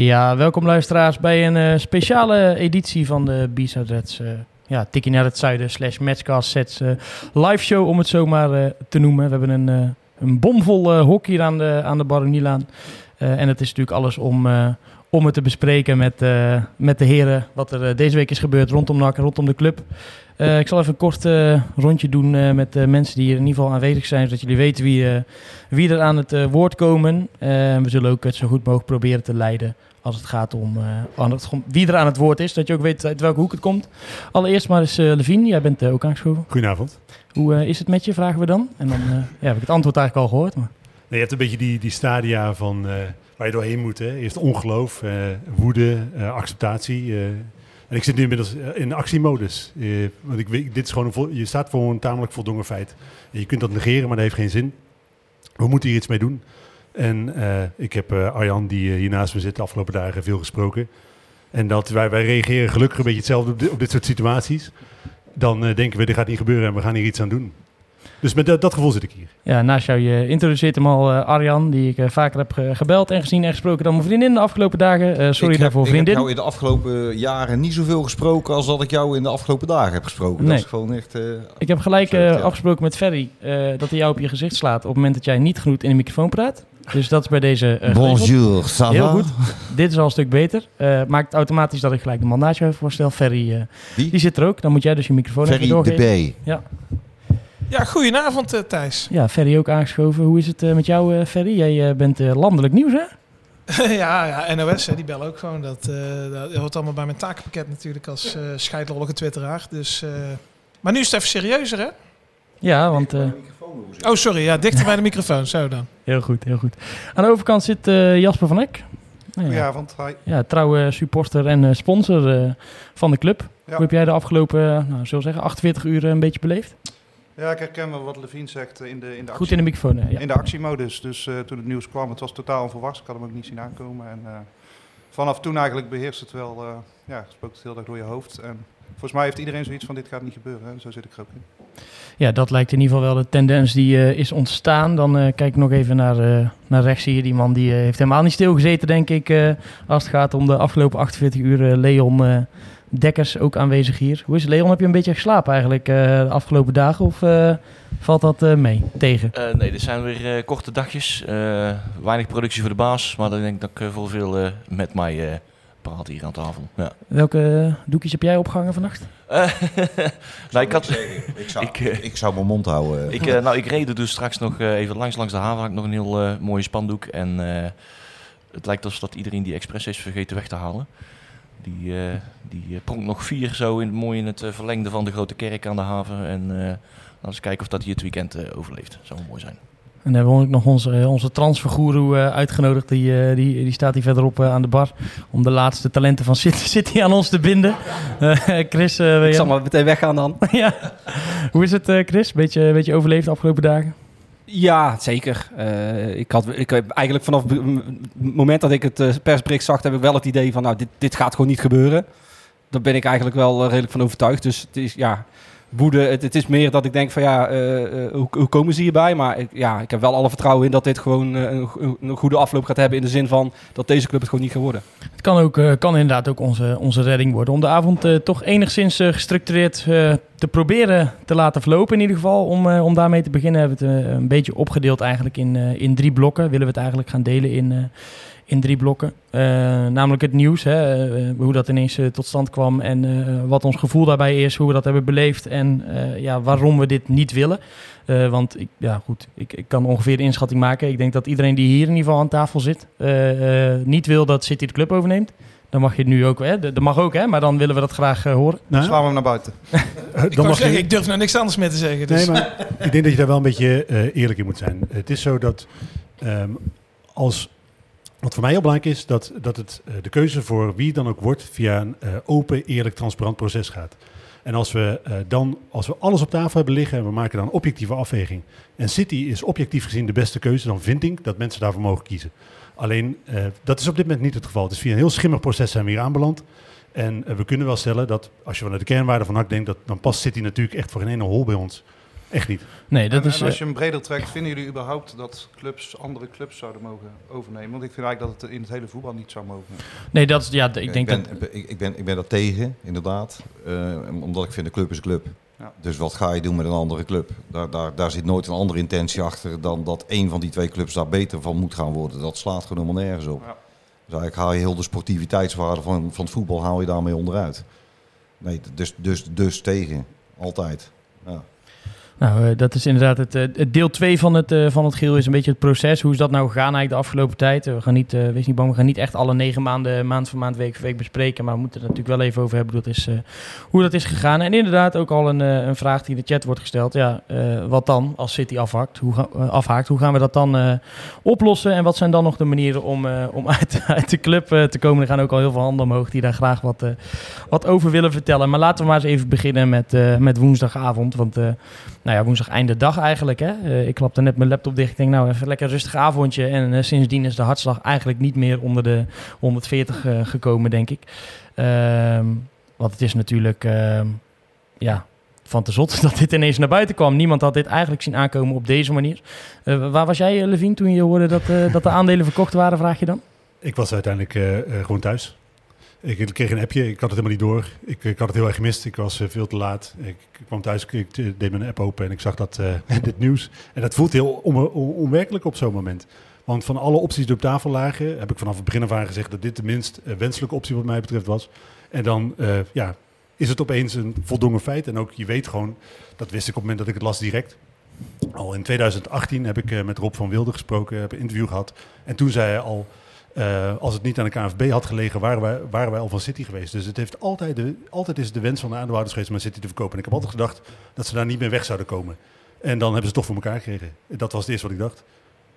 Ja, welkom luisteraars bij een eh, speciale editie van de B-Side Reds. eh, ja, Tikkie naar het zuiden slash Matchcast Sets eh, live show om het zo maar eh, te noemen. We hebben een, een bomvol hok hier aan de, aan de Baronielaan. Eh en het is natuurlijk alles om, om het te bespreken met, met de heren. Wat er deze week is gebeurd rondom NAC rondom de club. Ik zal even een kort rondje doen met de mensen die hier in ieder geval aanwezig zijn. Zodat jullie weten wie, wie er aan het woord komen. We zullen ook het zo goed mogelijk proberen te leiden als het gaat om eh, het, wie er aan het woord is. Dat je ook weet uit welke hoek het komt. Allereerst maar eens uh, Levine, jij bent eh, ook aangeschoven. Goedenavond. Hoe is het met je, vragen we dan. En dan ja, heb ik het antwoord eigenlijk al gehoord. Maar... Nee, je hebt een beetje die, die stadia van waar je doorheen moet. Hè. Eerst ongeloof, woede, acceptatie. en ik zit nu inmiddels in actiemodus. Want ik weet, dit is gewoon een je staat voor een tamelijk voldongen feit. En je kunt dat negeren, maar dat heeft geen zin. We moeten hier iets mee doen. En eh, ik heb eh, Arjan, die eh, hier naast me zit, de afgelopen dagen veel gesproken. En dat wij, wij reageren gelukkig een beetje hetzelfde op dit, op dit soort situaties. Dan denken we, dit gaat niet gebeuren en we gaan hier iets aan doen. Dus met dat, dat gevoel zit ik hier. Ja, naast jou, je introduceert hem al eh, Arjan, die ik eh, vaker heb ge- gebeld en gezien en gesproken dan mijn vriendin de afgelopen dagen. Eh, sorry ik heb, daarvoor, Ik vriendin. heb jou in de afgelopen jaren niet zoveel gesproken als dat ik jou in de afgelopen dagen heb gesproken. Nee. Dat is gewoon echt... eh, Ik heb gelijk ja. eh, afgesproken met Ferry eh, dat hij jou op je gezicht slaat op het moment dat jij niet genoeg in de microfoon praat. Dus dat is bij deze. Bonjour, ça Heel goed. Dit is al een stuk beter. Eh, maakt automatisch dat ik gelijk de man naast je even voorstel. Ferry, eh, Wie? die zit er ook. Dan moet jij dus je microfoon Ferry even de doorgeven. B. Ja, goedenavond eh, Thijs. Ja, Ferry ook aangeschoven. Hoe is het eh, met jou, eh, Ferry? Jij bent eh, landelijk nieuws, hè? ja, ja, NOS, hè, die bellen ook gewoon. Dat, eh, dat hoort allemaal bij mijn takenpakket natuurlijk als eh scheidlollige twitteraar. Dus, eh, maar nu is het even serieuzer, hè? Ja, want... eh, Oh, sorry. Ja, dichter bij de microfoon. Zo dan. heel goed, heel goed. Aan de overkant zit eh, Jasper van Eck. Nou ja, Goedenavond, hi. ja, trouwe supporter en sponsor eh, van de club. Ja. Hoe heb jij de afgelopen, nou, zullen we zeggen, 48 uur een beetje beleefd? Ja, ik herken wel wat Levine zegt eh, in de, in de, Goed actie, in de microfoon, ja. in de actiemodus. Dus eh, toen het nieuws kwam, het was totaal onverwachts. Ik had hem ook niet zien aankomen. En eh, vanaf toen eigenlijk beheerst het wel, ja, spookt het heel erg door je hoofd. En volgens mij heeft iedereen zoiets van, dit gaat niet gebeuren. Hè? Zo zit ik er ook in. Ja, dat lijkt in ieder geval wel de tendens die is ontstaan. Dan kijk ik nog even naar, naar rechts hier. Die man die heeft helemaal niet stilgezeten, denk ik. als het gaat om de afgelopen 48 uur. Leon Dekkers ook aanwezig hier. Hoe is het, Leon? Heb je een beetje geslapen eigenlijk eh, de afgelopen dagen? Of eh, valt dat eh, mee, tegen? Eh, nee, dit zijn weer eh, korte dagjes. Eh, weinig productie voor de baas. Maar dan denk ik dat ik voor veel eh, met mij eh praat hier aan tafel. Ja. Welke doekjes heb jij opgehangen vannacht? Eh, nou, ik, had, Ik zou, Ik, ik zou mijn mond houden. ik, eh, nou, ik reed er dus straks nog even langs, langs de haven. Had ik nog een heel mooie spandoek. En eh, het lijkt alsof dat iedereen die expres is vergeten weg te halen. Die, eh die eh, pronkt nog vier zo in, mooi in het eh, verlengde van de grote kerk aan de haven. En eh, laten we eens kijken of dat hier het weekend eh, overleeft. Zou mooi zijn. En dan hebben we ook nog onze, onze transfergoeroe eh, uitgenodigd. Die, eh, die, die staat hier verderop aan de bar. Om de laatste talenten van City, City aan ons te binden. Eh, Chris, eh, wil Ik je- zal maar meteen weggaan dan. ja. Hoe is het, eh, Chris? Beetje, beetje overleefd de afgelopen dagen? Ja, zeker. Eh, ik, had, ik heb eigenlijk vanaf het moment dat ik het persbericht zag, heb ik wel het idee van, nou, dit, dit gaat gewoon niet gebeuren. Daar ben ik eigenlijk wel eh, redelijk van overtuigd. Dus het is, ja, woede. Het, is meer dat ik denk van, ja, eh, eh, hoe, hoe komen ze hierbij? Maar ik, ja, ik heb wel alle vertrouwen in dat dit gewoon een, go- een goede afloop gaat hebben in de zin van dat deze club het gewoon niet gaat worden. Het kan, ook, kan inderdaad ook onze, onze redding worden. Om de avond toch enigszins gestructureerd te proberen te laten verlopen in ieder geval. Om, om daarmee te beginnen hebben we het een beetje opgedeeld eigenlijk in, in drie blokken. Willen we het eigenlijk gaan delen in, in drie blokken. Eh, namelijk het nieuws, hè, eh, hoe dat ineens eh, tot stand kwam en eh, wat ons gevoel daarbij is, hoe we dat hebben beleefd en eh, ja, waarom we dit niet willen. Eh, want ik, ja, goed, ik, ik kan ongeveer de inschatting maken. Ik denk dat iedereen die hier in ieder geval aan tafel zit, niet wil dat City de club overneemt. Dan mag je het nu ook, hè? Dat mag ook, hè? Maar dan willen we dat graag horen. Nou, Slaan we hem naar buiten. Ik dan mag zeggen, je, ik durf nou niks anders meer te zeggen. Dus. Nee, maar ik denk dat je daar wel een beetje eh, eerlijk in moet zijn. Het is zo dat ehm, als Wat voor mij heel belangrijk is, dat, dat het, eh, de keuze voor wie dan ook wordt via een eh, open, eerlijk, transparant proces gaat. En als we eh, dan, als we alles op tafel hebben liggen en we maken dan een objectieve afweging. En City is objectief gezien de beste keuze, dan vind ik dat mensen daarvoor mogen kiezen. Alleen, dat is op dit moment niet het geval. Het is via een heel schimmig proces zijn we hier aanbeland. En we kunnen wel stellen dat als je vanuit de kernwaarden van NAC denkt, dat, dan past City natuurlijk echt voor geen ene hol bij ons. Echt niet. Nee, dat en, is... en als eh, je hem breder trekt, vinden jullie überhaupt dat clubs andere clubs zouden mogen overnemen? Want ik vind eigenlijk dat het in het hele voetbal niet zou mogen. nee, dat is... Ja, ik denk ben, dat... ik, ik, ben, ik ben daar tegen, inderdaad. Eh, omdat ik vind, een club is een club. Ja. Dus wat ga je doen met een andere club? Daar, daar, daar zit nooit een andere intentie achter dan dat één van die twee clubs daar beter van moet gaan worden. Dat slaat gewoon helemaal nergens op. Ja. Dus eigenlijk haal je heel de sportiviteitswaarde van, van het voetbal haal je daarmee onderuit. Nee, dus, dus, dus tegen. Altijd. Ja. Nou, eh, dat is inderdaad het, eh, deel 2 van het, eh, van het geheel is een beetje het proces. Hoe is dat nou gegaan eigenlijk de afgelopen tijd? We gaan niet, wees niet bang, we gaan niet echt alle negen maanden, maand voor maand, week voor week bespreken. Maar we moeten het natuurlijk wel even over hebben dat is, hoe dat is gegaan. En inderdaad ook al een, een vraag die in de chat wordt gesteld. Ja, wat dan als City afhaakt? Hoe, afhaakt? hoe gaan we dat dan oplossen? En wat zijn dan nog de manieren om, om uit, uit de club te komen? Er gaan ook al heel veel handen omhoog die daar graag wat, wat over willen vertellen. Maar laten we maar eens even beginnen met, met woensdagavond. Want nou ja, woensdag einde dag eigenlijk. Hè. Eh, ik klapte net mijn laptop dicht. Ik denk, nou, even lekker rustig avondje. En eh, sindsdien is de hartslag eigenlijk niet meer onder de 140 eh, gekomen, denk ik. Ehm, want het is natuurlijk, ehm, ja, van te zot dat dit ineens naar buiten kwam. Niemand had dit eigenlijk zien aankomen op deze manier. Waar was jij, Levine, toen je hoorde dat, dat de aandelen verkocht waren, vraag je dan? Ik was uiteindelijk gewoon thuis. Ik kreeg een appje, ik had het helemaal niet door. Ik, ik had het heel erg gemist, ik was eh, veel te laat. Ik, kwam thuis, ik, ik deed mijn app open en ik zag dat, eh, dit nieuws. En dat voelt heel on- on- onwerkelijk op zo'n moment. Want van alle opties die op tafel lagen, heb ik vanaf het begin af aan gezegd dat dit de minst eh, wenselijke optie wat mij betreft was. En dan eh, ja, is het opeens een voldongen feit. En ook je weet gewoon, dat wist ik op het moment dat ik het las direct. Al in 2018 heb ik eh, met Rob van Wilde gesproken, heb een interview gehad. En toen zei hij al, eh, als het niet aan de KNVB had gelegen, waren wij, waren wij al van City geweest. Dus het heeft altijd, de, altijd is het de wens van de aandeelhouders geweest om aan City te verkopen. En ik heb altijd gedacht dat ze daar niet meer weg zouden komen. En dan hebben ze het toch voor elkaar gekregen. Dat was het eerste wat ik dacht.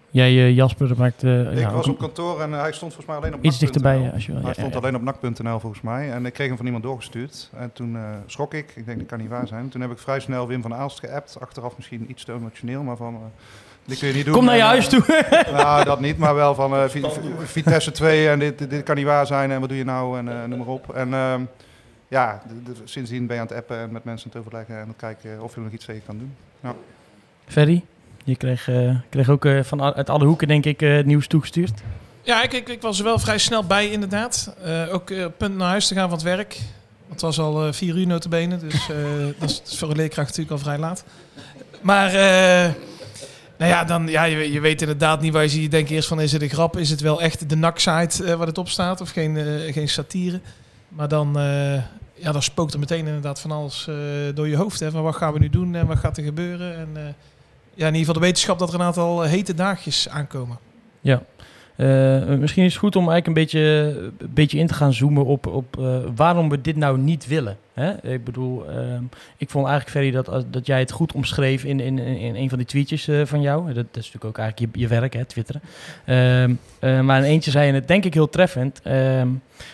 Jij, Jasper, maakt... eh, ik ja, was op kantoor en eh, hij stond volgens mij alleen op Iets dichterbij, als je wil. Hij Ja, stond ja, ja. alleen op nak.nl volgens mij. En ik kreeg hem van iemand doorgestuurd. En toen eh, schrok ik. Ik denk, dat kan niet waar zijn. Toen heb ik vrij snel Wim van Aalst geappt. Achteraf misschien iets te emotioneel, maar van... dit kun je niet doen. Kom naar je En, eh, huis toe. nou, dat niet, maar wel van eh, Vi- Vitesse 2 en dit, dit kan niet waar zijn en wat doe je nou en eh, noem maar op. En ehm, ja, d- d- sindsdien ben je aan het appen en met mensen aan het overleggen en kijken of je er nog iets tegen kan doen. Ja. Ferry, je kreeg, eh, kreeg ook eh, van uit alle hoeken, denk ik, eh, het nieuws toegestuurd. Ja, ik, ik, ik was er wel vrij snel bij inderdaad. Eh, ook punt naar huis te gaan van het werk. Het was al vier uur notabene, dus eh, dat, is, dat is voor een leerkracht natuurlijk al vrij laat. Maar eh, nou ja, dan, ja je, weet inderdaad niet waar je ziet. Je denkt eerst van, is het een grap? Is het wel echt de NAC-site eh, waar het op staat? Of geen, eh, geen satire? Maar dan, eh, ja, dan spookt er meteen inderdaad van alles eh, door je hoofd. Hè, van wat gaan we nu doen en wat gaat er gebeuren? En ja, in ieder geval de wetenschap dat er een aantal hete daagjes aankomen. Ja. Misschien is het goed om eigenlijk een beetje, een beetje in te gaan zoomen op, op waarom we dit nou niet willen. Ik bedoel, ehm, ik vond eigenlijk, Ferry, dat, als- dat jij het goed omschreef in, in, in een van die tweetjes eh, van jou. Dat, dat is natuurlijk ook eigenlijk je, je werk, hè, twitteren. Ehm, eh, maar in eentje zei je het denk ik heel treffend. Ehm,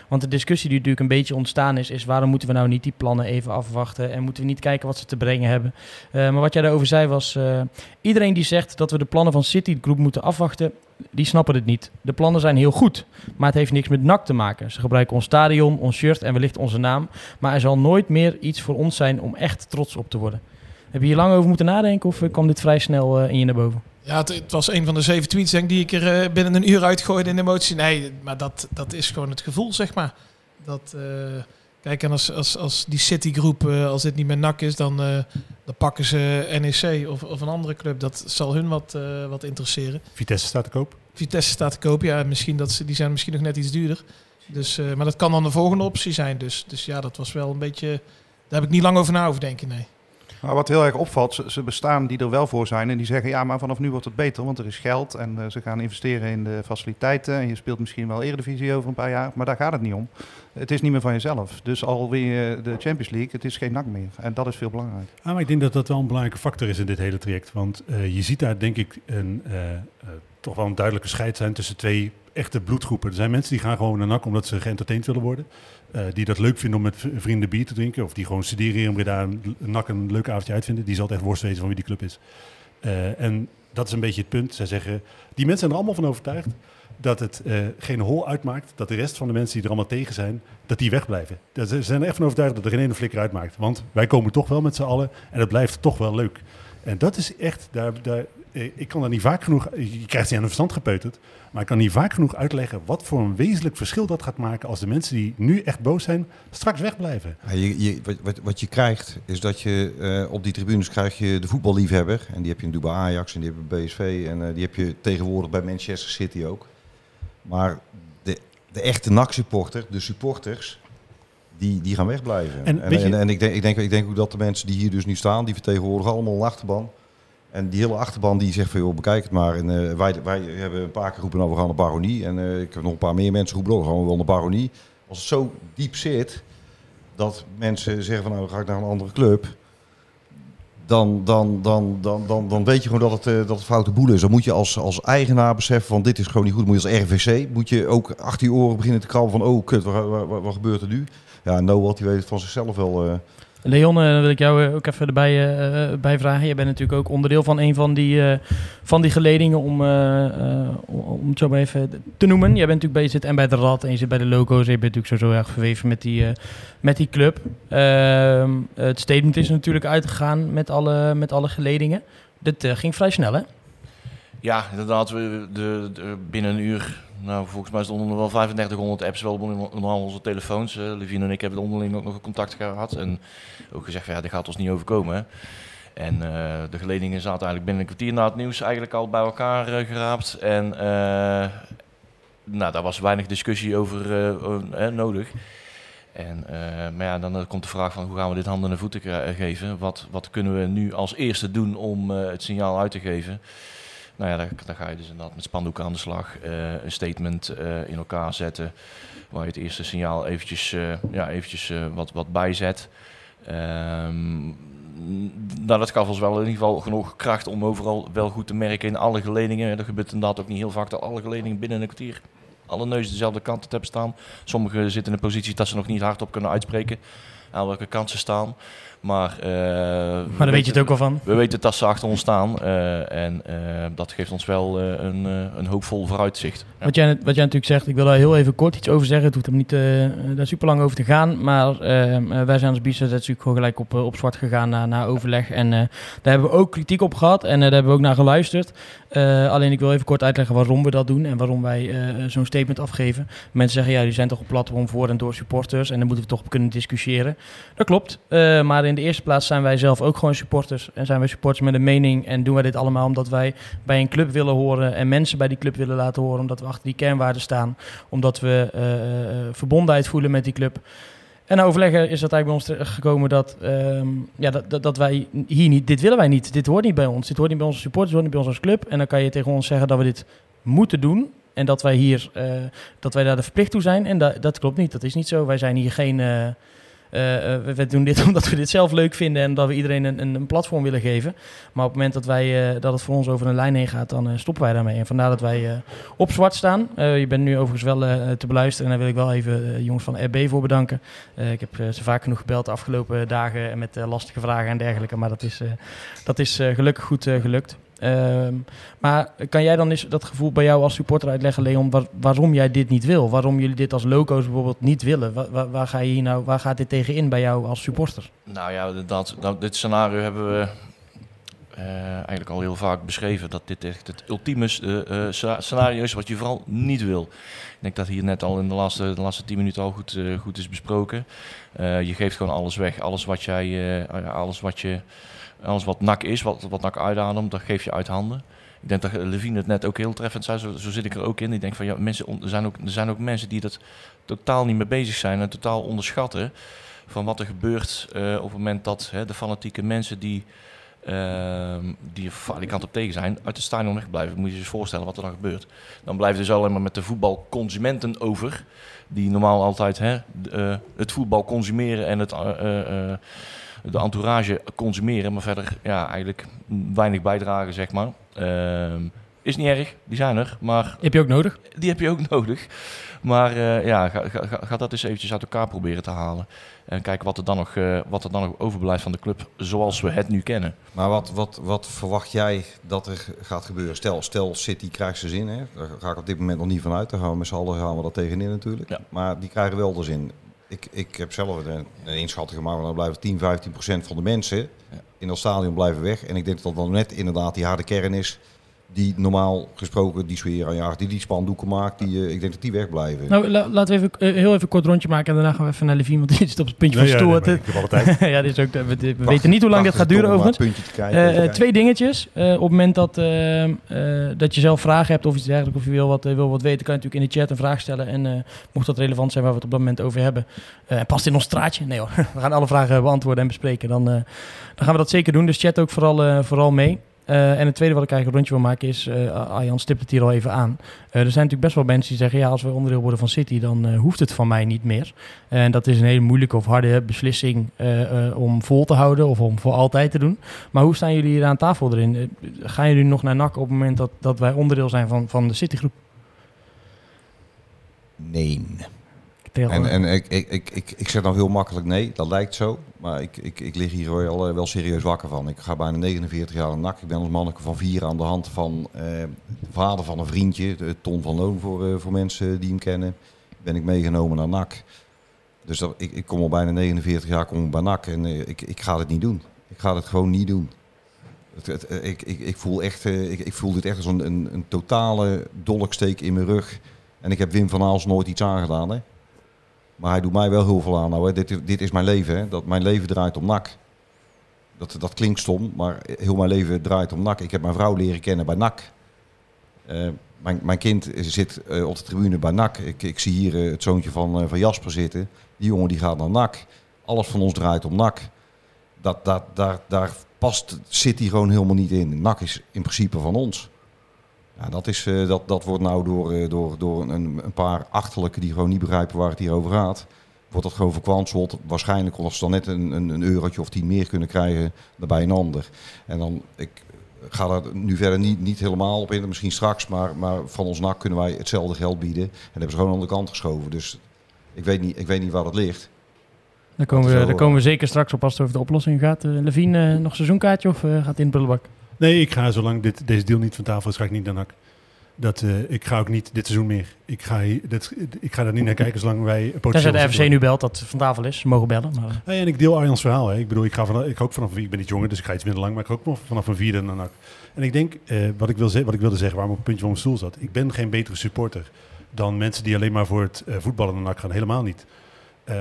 want de discussie die natuurlijk een beetje ontstaan is, is waarom moeten we nou niet die plannen even afwachten en moeten we niet kijken wat ze te brengen hebben. Eh, maar wat jij daarover zei was, eh, iedereen die zegt dat we de plannen van City Group moeten afwachten, die snappen het niet. De plannen zijn heel goed, maar het heeft niks met NAC te maken. Ze gebruiken ons stadion, ons shirt en wellicht onze naam, maar er zal nooit meer iets voor ons zijn om echt trots op te worden. Heb je hier lang over moeten nadenken of eh, kwam dit vrij snel eh, in je naar boven? Ja, het, het was een van de zeven tweets denk, ik, die ik er eh, binnen een uur uitgooide in emotie. Nee, maar dat, dat is gewoon het gevoel, zeg maar. Dat, eh, kijk, en als, als, als die Citigroep, eh als dit niet meer NAC is, dan, eh, dan pakken ze NEC of, of een andere club. Dat zal hun wat, eh, wat interesseren. Vitesse staat te koop. Vitesse staat te kopen, ja, misschien dat ze, die zijn misschien nog net iets duurder. Dus, eh, maar dat kan dan de volgende optie zijn. Dus, dus ja, dat was wel een beetje... Daar heb ik niet lang over na hoeven denken, nee. Maar wat heel erg opvalt, ze, ze bestaan die er wel voor zijn en die zeggen ja, maar vanaf nu wordt het beter, want er is geld en eh, ze gaan investeren in de faciliteiten en je speelt misschien wel Eredivisie over een paar jaar, maar daar gaat het niet om. het is niet meer van jezelf. Dus alweer de Champions League, het is geen nak meer. En dat is veel belangrijk. Ah, maar ik denk dat dat wel een belangrijke factor is in dit hele traject. Want eh, je ziet daar denk ik een, eh, eh, toch wel een duidelijke scheid zijn tussen twee echte bloedgroepen. Er zijn mensen die gaan gewoon naar NAC omdat ze geëntertained willen worden. Eh, die dat leuk vinden om met vrienden bier te drinken. Of die gewoon studeren hier in Breda en NAC een leuk avondje uitvinden. Die zal het echt worst weten van wie die club is. Eh, en dat is een beetje het punt. Zij zeggen, die mensen zijn er allemaal van overtuigd dat het eh, geen hol uitmaakt. Dat de rest van de mensen die er allemaal tegen zijn, dat die wegblijven. Dat Ze zijn er echt van overtuigd dat er geen ene flikker uitmaakt. Want wij komen toch wel met z'n allen en het blijft toch wel leuk. En dat is echt, daar, daar, ik kan daar niet vaak genoeg, je krijgt ze aan de verstand gepeuterd, maar ik kan niet vaak genoeg uitleggen wat voor een wezenlijk verschil dat gaat maken als de mensen die nu echt boos zijn, straks wegblijven. Ja, je, je, wat, wat, je krijgt, is dat je eh, op die tribunes krijg je de voetballiefhebber. En die heb je nu bij Ajax en die heb je bij BSV. En eh, die heb je tegenwoordig bij Manchester City ook. Maar de, de echte NAC-supporter, de supporters, die, die gaan wegblijven. En en, en ik, denk, ik, denk, ik denk ook dat de mensen die hier dus nu staan, die vertegenwoordigen allemaal een achterban. En die hele achterban die zegt van, joh, bekijk het maar. Eh, wij, wij hebben een paar keer geroepen, nou, we gaan naar Baronie. En eh, ik heb nog een paar meer mensen geroepen, oh, we gaan wel naar Baronie. Als het zo diep zit, dat mensen zeggen van, nou, ga ik naar een andere club. Dan, dan, dan, dan, dan, dan weet je gewoon dat het, eh, dat het foute boel is. Dan moet je als, als eigenaar beseffen van dit is gewoon niet goed. Dan moet je als RVC, moet je ook achter je oren beginnen te krabben van oh kut, wat, wat, wat, wat gebeurt er nu? Ja, Noah die weet het van zichzelf wel. Leon, eh, dan wil ik jou eh, ook even erbij eh, bij vragen. Jij bent natuurlijk ook onderdeel van een van die, van die geledingen, om, om- het zo maar even te noemen. Jij bent natuurlijk bij, je zit en bij de Rad en je zit bij de logo's. En je bent natuurlijk sowieso erg verweven met die, met die club. Ehm, het statement is natuurlijk uitgegaan met alle, met alle geledingen. Dit ging vrij snel, hè? Ja, inderdaad. We, de, de- binnen een uur, nou volgens mij stonden er wel 3500 apps wel onder onze telefoons. Uh, Levine en ik hebben onderling ook nog contact gehad. En ook gezegd van ja, dit gaat ons niet overkomen. En eh, de geledingen zaten eigenlijk binnen een kwartier na het nieuws eigenlijk al bij elkaar eh, geraapt. En nou, daar was weinig discussie over nodig. En, maar ja, dan komt de vraag van hoe gaan we dit handen en voeten geven? Wat, wat kunnen we nu als eerste doen om het signaal uit te geven? Nou ja, dan ga je dus inderdaad met spandoeken aan de slag. eh, een statement eh, in elkaar zetten. Waar je het eerste signaal eventjes, eh, ja, eventjes wat, wat bijzet. Ehm, nou, dat gaf ons wel in ieder geval genoeg kracht om overal wel goed te merken in alle geledingen. Dat gebeurt inderdaad ook niet heel vaak dat alle geledingen binnen een kwartier alle neuzen dezelfde kant op hebben staan. Sommigen zitten in een positie dat ze nog niet hardop kunnen uitspreken aan welke kant ze staan. Maar, eh, Maar daar weet je het ook wel van. we weten dat ze achter ons staan eh, en eh, dat geeft ons wel een, een hoopvol vooruitzicht. Ja. Wat, jij, wat jij natuurlijk zegt, ik wil daar heel even kort iets over zeggen. Het hoeft hem niet daar super lang over te gaan. Maar wij zijn als BISA natuurlijk gewoon gelijk op, op zwart gegaan na, na overleg. En daar hebben we ook kritiek op gehad en daar hebben we ook naar geluisterd. Alleen ik wil even kort uitleggen waarom we dat doen en waarom wij zo'n statement afgeven. Mensen zeggen, ja, die zijn toch een platform voor en door supporters. En daar moeten we toch op kunnen discussiëren. Dat klopt. Maar in de eerste plaats zijn wij zelf ook gewoon supporters. En zijn wij supporters met een mening. En doen wij dit allemaal omdat wij bij een club willen horen. En mensen bij die club willen laten horen. Omdat we achter die kernwaarden staan. Omdat we eh, eh, verbondenheid voelen met die club. En na overleggen is dat eigenlijk bij ons gekomen dat, ehm, ja, dat, dat, wij hier niet, dit willen wij niet. Dit hoort niet bij ons. Dit hoort niet bij onze supporters, dit hoort niet bij ons als club. En dan kan je tegen ons zeggen dat we dit moeten doen. En dat wij hier, eh, dat wij daar de verplicht toe zijn. En dat, klopt niet. Dat is niet zo. Wij zijn hier geen. eh, eh, eh, we, we doen dit omdat we dit zelf leuk vinden en dat we iedereen een, een, een platform willen geven. Maar op het moment dat, wij, eh, dat het voor ons over een lijn heen gaat, dan eh, stoppen wij daarmee. En vandaar dat wij eh, op zwart staan. Eh, je bent nu overigens wel eh, te beluisteren en daar wil ik wel even eh, jongens van RB voor bedanken. Eh, ik heb eh, ze vaak genoeg gebeld de afgelopen dagen met eh, lastige vragen en dergelijke. Maar dat is, eh, dat is eh, gelukkig goed eh, gelukt. Ehm, maar kan jij dan eens dat gevoel bij jou als supporter uitleggen, Leon, waar- waarom jij dit niet wil? Waarom jullie dit als loco's bijvoorbeeld niet willen? Waar, ga je hier nou, waar gaat dit tegen in bij jou als supporter? Nou ja, dat, nou, dit scenario hebben we eh, eigenlijk al heel vaak beschreven. Dat dit echt het ultieme eh, eh, scenario is wat je vooral niet wil. Ik denk dat hier net al in de laatste, de laatste tien minuten al goed, goed is besproken. Je geeft gewoon alles weg. Alles wat jij, alles wat je, alles wat nak is, wat, wat nak uitademt, dat geef je uit handen. Ik denk dat Levine het net ook heel treffend zei, zo, zit ik er ook in. Ik denk van ja, mensen, er, zijn ook, er zijn ook mensen die dat totaal niet mee bezig zijn en totaal onderschatten van wat er gebeurt eh, op het moment dat hè, de fanatieke mensen die ehm, die er op tegen zijn, uit het stadion wegblijven. Moet je je eens voorstellen wat er dan gebeurt. Dan blijven dus alleen maar met de voetbalconsumenten over, die normaal altijd hè, eh, het voetbal consumeren en het, eh, de entourage consumeren, maar verder ja, eigenlijk weinig bijdragen, zeg maar. Ehm, is niet erg, die zijn er, maar Heb je ook nodig? die heb je ook nodig. Maar eh, ja, ga, ga, ga- ga dat eens eventjes uit elkaar proberen te halen. En kijken wat er dan nog, eh, wat er dan nog overblijft van de club zoals we het nu kennen. Maar wat, wat, wat verwacht jij dat er gaat gebeuren? Stel, stel City krijgt zijn zin, hè? daar ga ik op dit moment nog niet van uit. Daar gaan we met z'n allen gaan we dat tegenin natuurlijk. Ja. Maar die krijgen wel de zin. Ik, ik heb zelf een, een inschatting gemaakt, maar dan blijven 10, 15 procent van de mensen in dat stadion blijven weg. En ik denk dat dat dan net inderdaad die harde kern is die normaal gesproken die sfeer aanjaagt, die die spandoeken maakt. Die, eh, ik denk dat die wegblijven. Nou, la- laten we even, eh, heel even een kort rondje maken en daarna gaan we even naar Levine, want die zit op het puntje Nee, van ja, stoel. nee, maar ik heb alle tijd. ja, dit is ook, we, we weten niet hoe lang dit gaat duren overigens. Puntje te kijken, Eh, eh, twee dingetjes. Eh, op het moment dat, eh, eh, dat je zelf vragen hebt of iets dergelijks, of je wil wat, eh, wil wat weten, kan je natuurlijk in de chat een vraag stellen. En eh, mocht dat relevant zijn waar we het op dat moment over hebben, eh, past in ons straatje? Nee hoor, we gaan alle vragen beantwoorden en bespreken. Dan, eh, dan gaan we dat zeker doen. Dus chat ook vooral, eh, vooral mee. Eh, en het tweede wat ik eigenlijk een rondje wil maken is, eh Arjan stipt het hier al even aan. Eh, er zijn natuurlijk best wel mensen die zeggen, ja, als we onderdeel worden van City, dan hoeft het van mij niet meer. En dat is een hele moeilijke of harde beslissing om vol te houden of om voor altijd te doen. Maar hoe staan jullie hier aan tafel erin? Gaan jullie nog naar NAC op het moment dat, dat wij onderdeel zijn van, van de Citygroep? Nee. En, en ik, ik, ik, ik, ik zeg nou heel makkelijk nee, dat lijkt zo. Maar ik, ik, ik lig hier wel, eh, wel serieus wakker van. Ik ga bijna 49 jaar aan NAC. Ik ben als manneke van vier aan de hand van eh, de vader van een vriendje, de Ton van Loon voor, eh, voor mensen die hem kennen. Ben ik meegenomen naar NAC. Dus dat, ik, ik kom al bijna 49 jaar kom bij NAC en eh, ik, ik ga het niet doen. Ik ga het gewoon niet doen. Het, het, eh, ik, ik, ik, voel echt, eh, ik, ik voel dit echt als een, een, een totale dolksteek in mijn rug. En ik heb Wim van Aals nooit iets aangedaan. Hè? Maar hij doet mij wel heel veel aan. Nou, hè. Dit, is- dit is mijn leven. Hè. Dat, mijn leven draait om NAC. Dat, dat klinkt stom, maar heel mijn leven draait om NAC. Ik heb mijn vrouw leren kennen bij NAC. Eh, mijn, mijn kind zit eh, op de tribune bij NAC. Ik, ik zie hier eh, het zoontje van, van Jasper zitten. Die jongen die gaat naar NAC. Alles van ons draait om NAC. Dat, dat, daar, daar past City gewoon helemaal niet in. NAC is in principe van ons. Ja, dat, is, eh, dat, dat wordt nou door, eh, door, door een, een paar achterlijken die gewoon niet begrijpen waar het hier over gaat. Wordt dat gewoon verkwanseld. Waarschijnlijk omdat ze dan net een, een, een eurotje of tien meer kunnen krijgen dan bij een ander. En dan, ik ga daar nu verder niet, niet helemaal op in, misschien straks. Maar, maar van ons NAC kunnen wij hetzelfde geld bieden. En dat hebben ze gewoon aan de kant geschoven. Dus ik weet niet, ik weet niet waar dat ligt. Daar komen, we, daar komen we zeker straks op als het over de oplossing gaat. Eh Levine, eh, nog seizoenkaartje of eh, gaat in de prullenbak? Nee, ik ga zolang dit, deze deal niet van tafel is, ga ik niet naar NAC. Dat, eh, ik ga ook niet dit seizoen meer. Ik ga, hier- dit, ik ga daar niet naar kijken zolang wij Tenzij potentieel... de FC nu belt dat van tafel is. Ze mogen bellen. Maar, en ik deel Arjans verhaal. Hè. Ik bedoel, ik, ga van, ik ook vanaf, ik ben niet jonger, dus ik ga iets minder lang, maar ik ga ook vanaf een vierde naar NAC. En ik denk, eh, wat, ik wil wat ik wilde zeggen, waarom ik op het puntje van mijn stoel zat. Ik ben geen betere supporter dan mensen die alleen maar voor het eh, voetballen naar NAC gaan. Helemaal niet.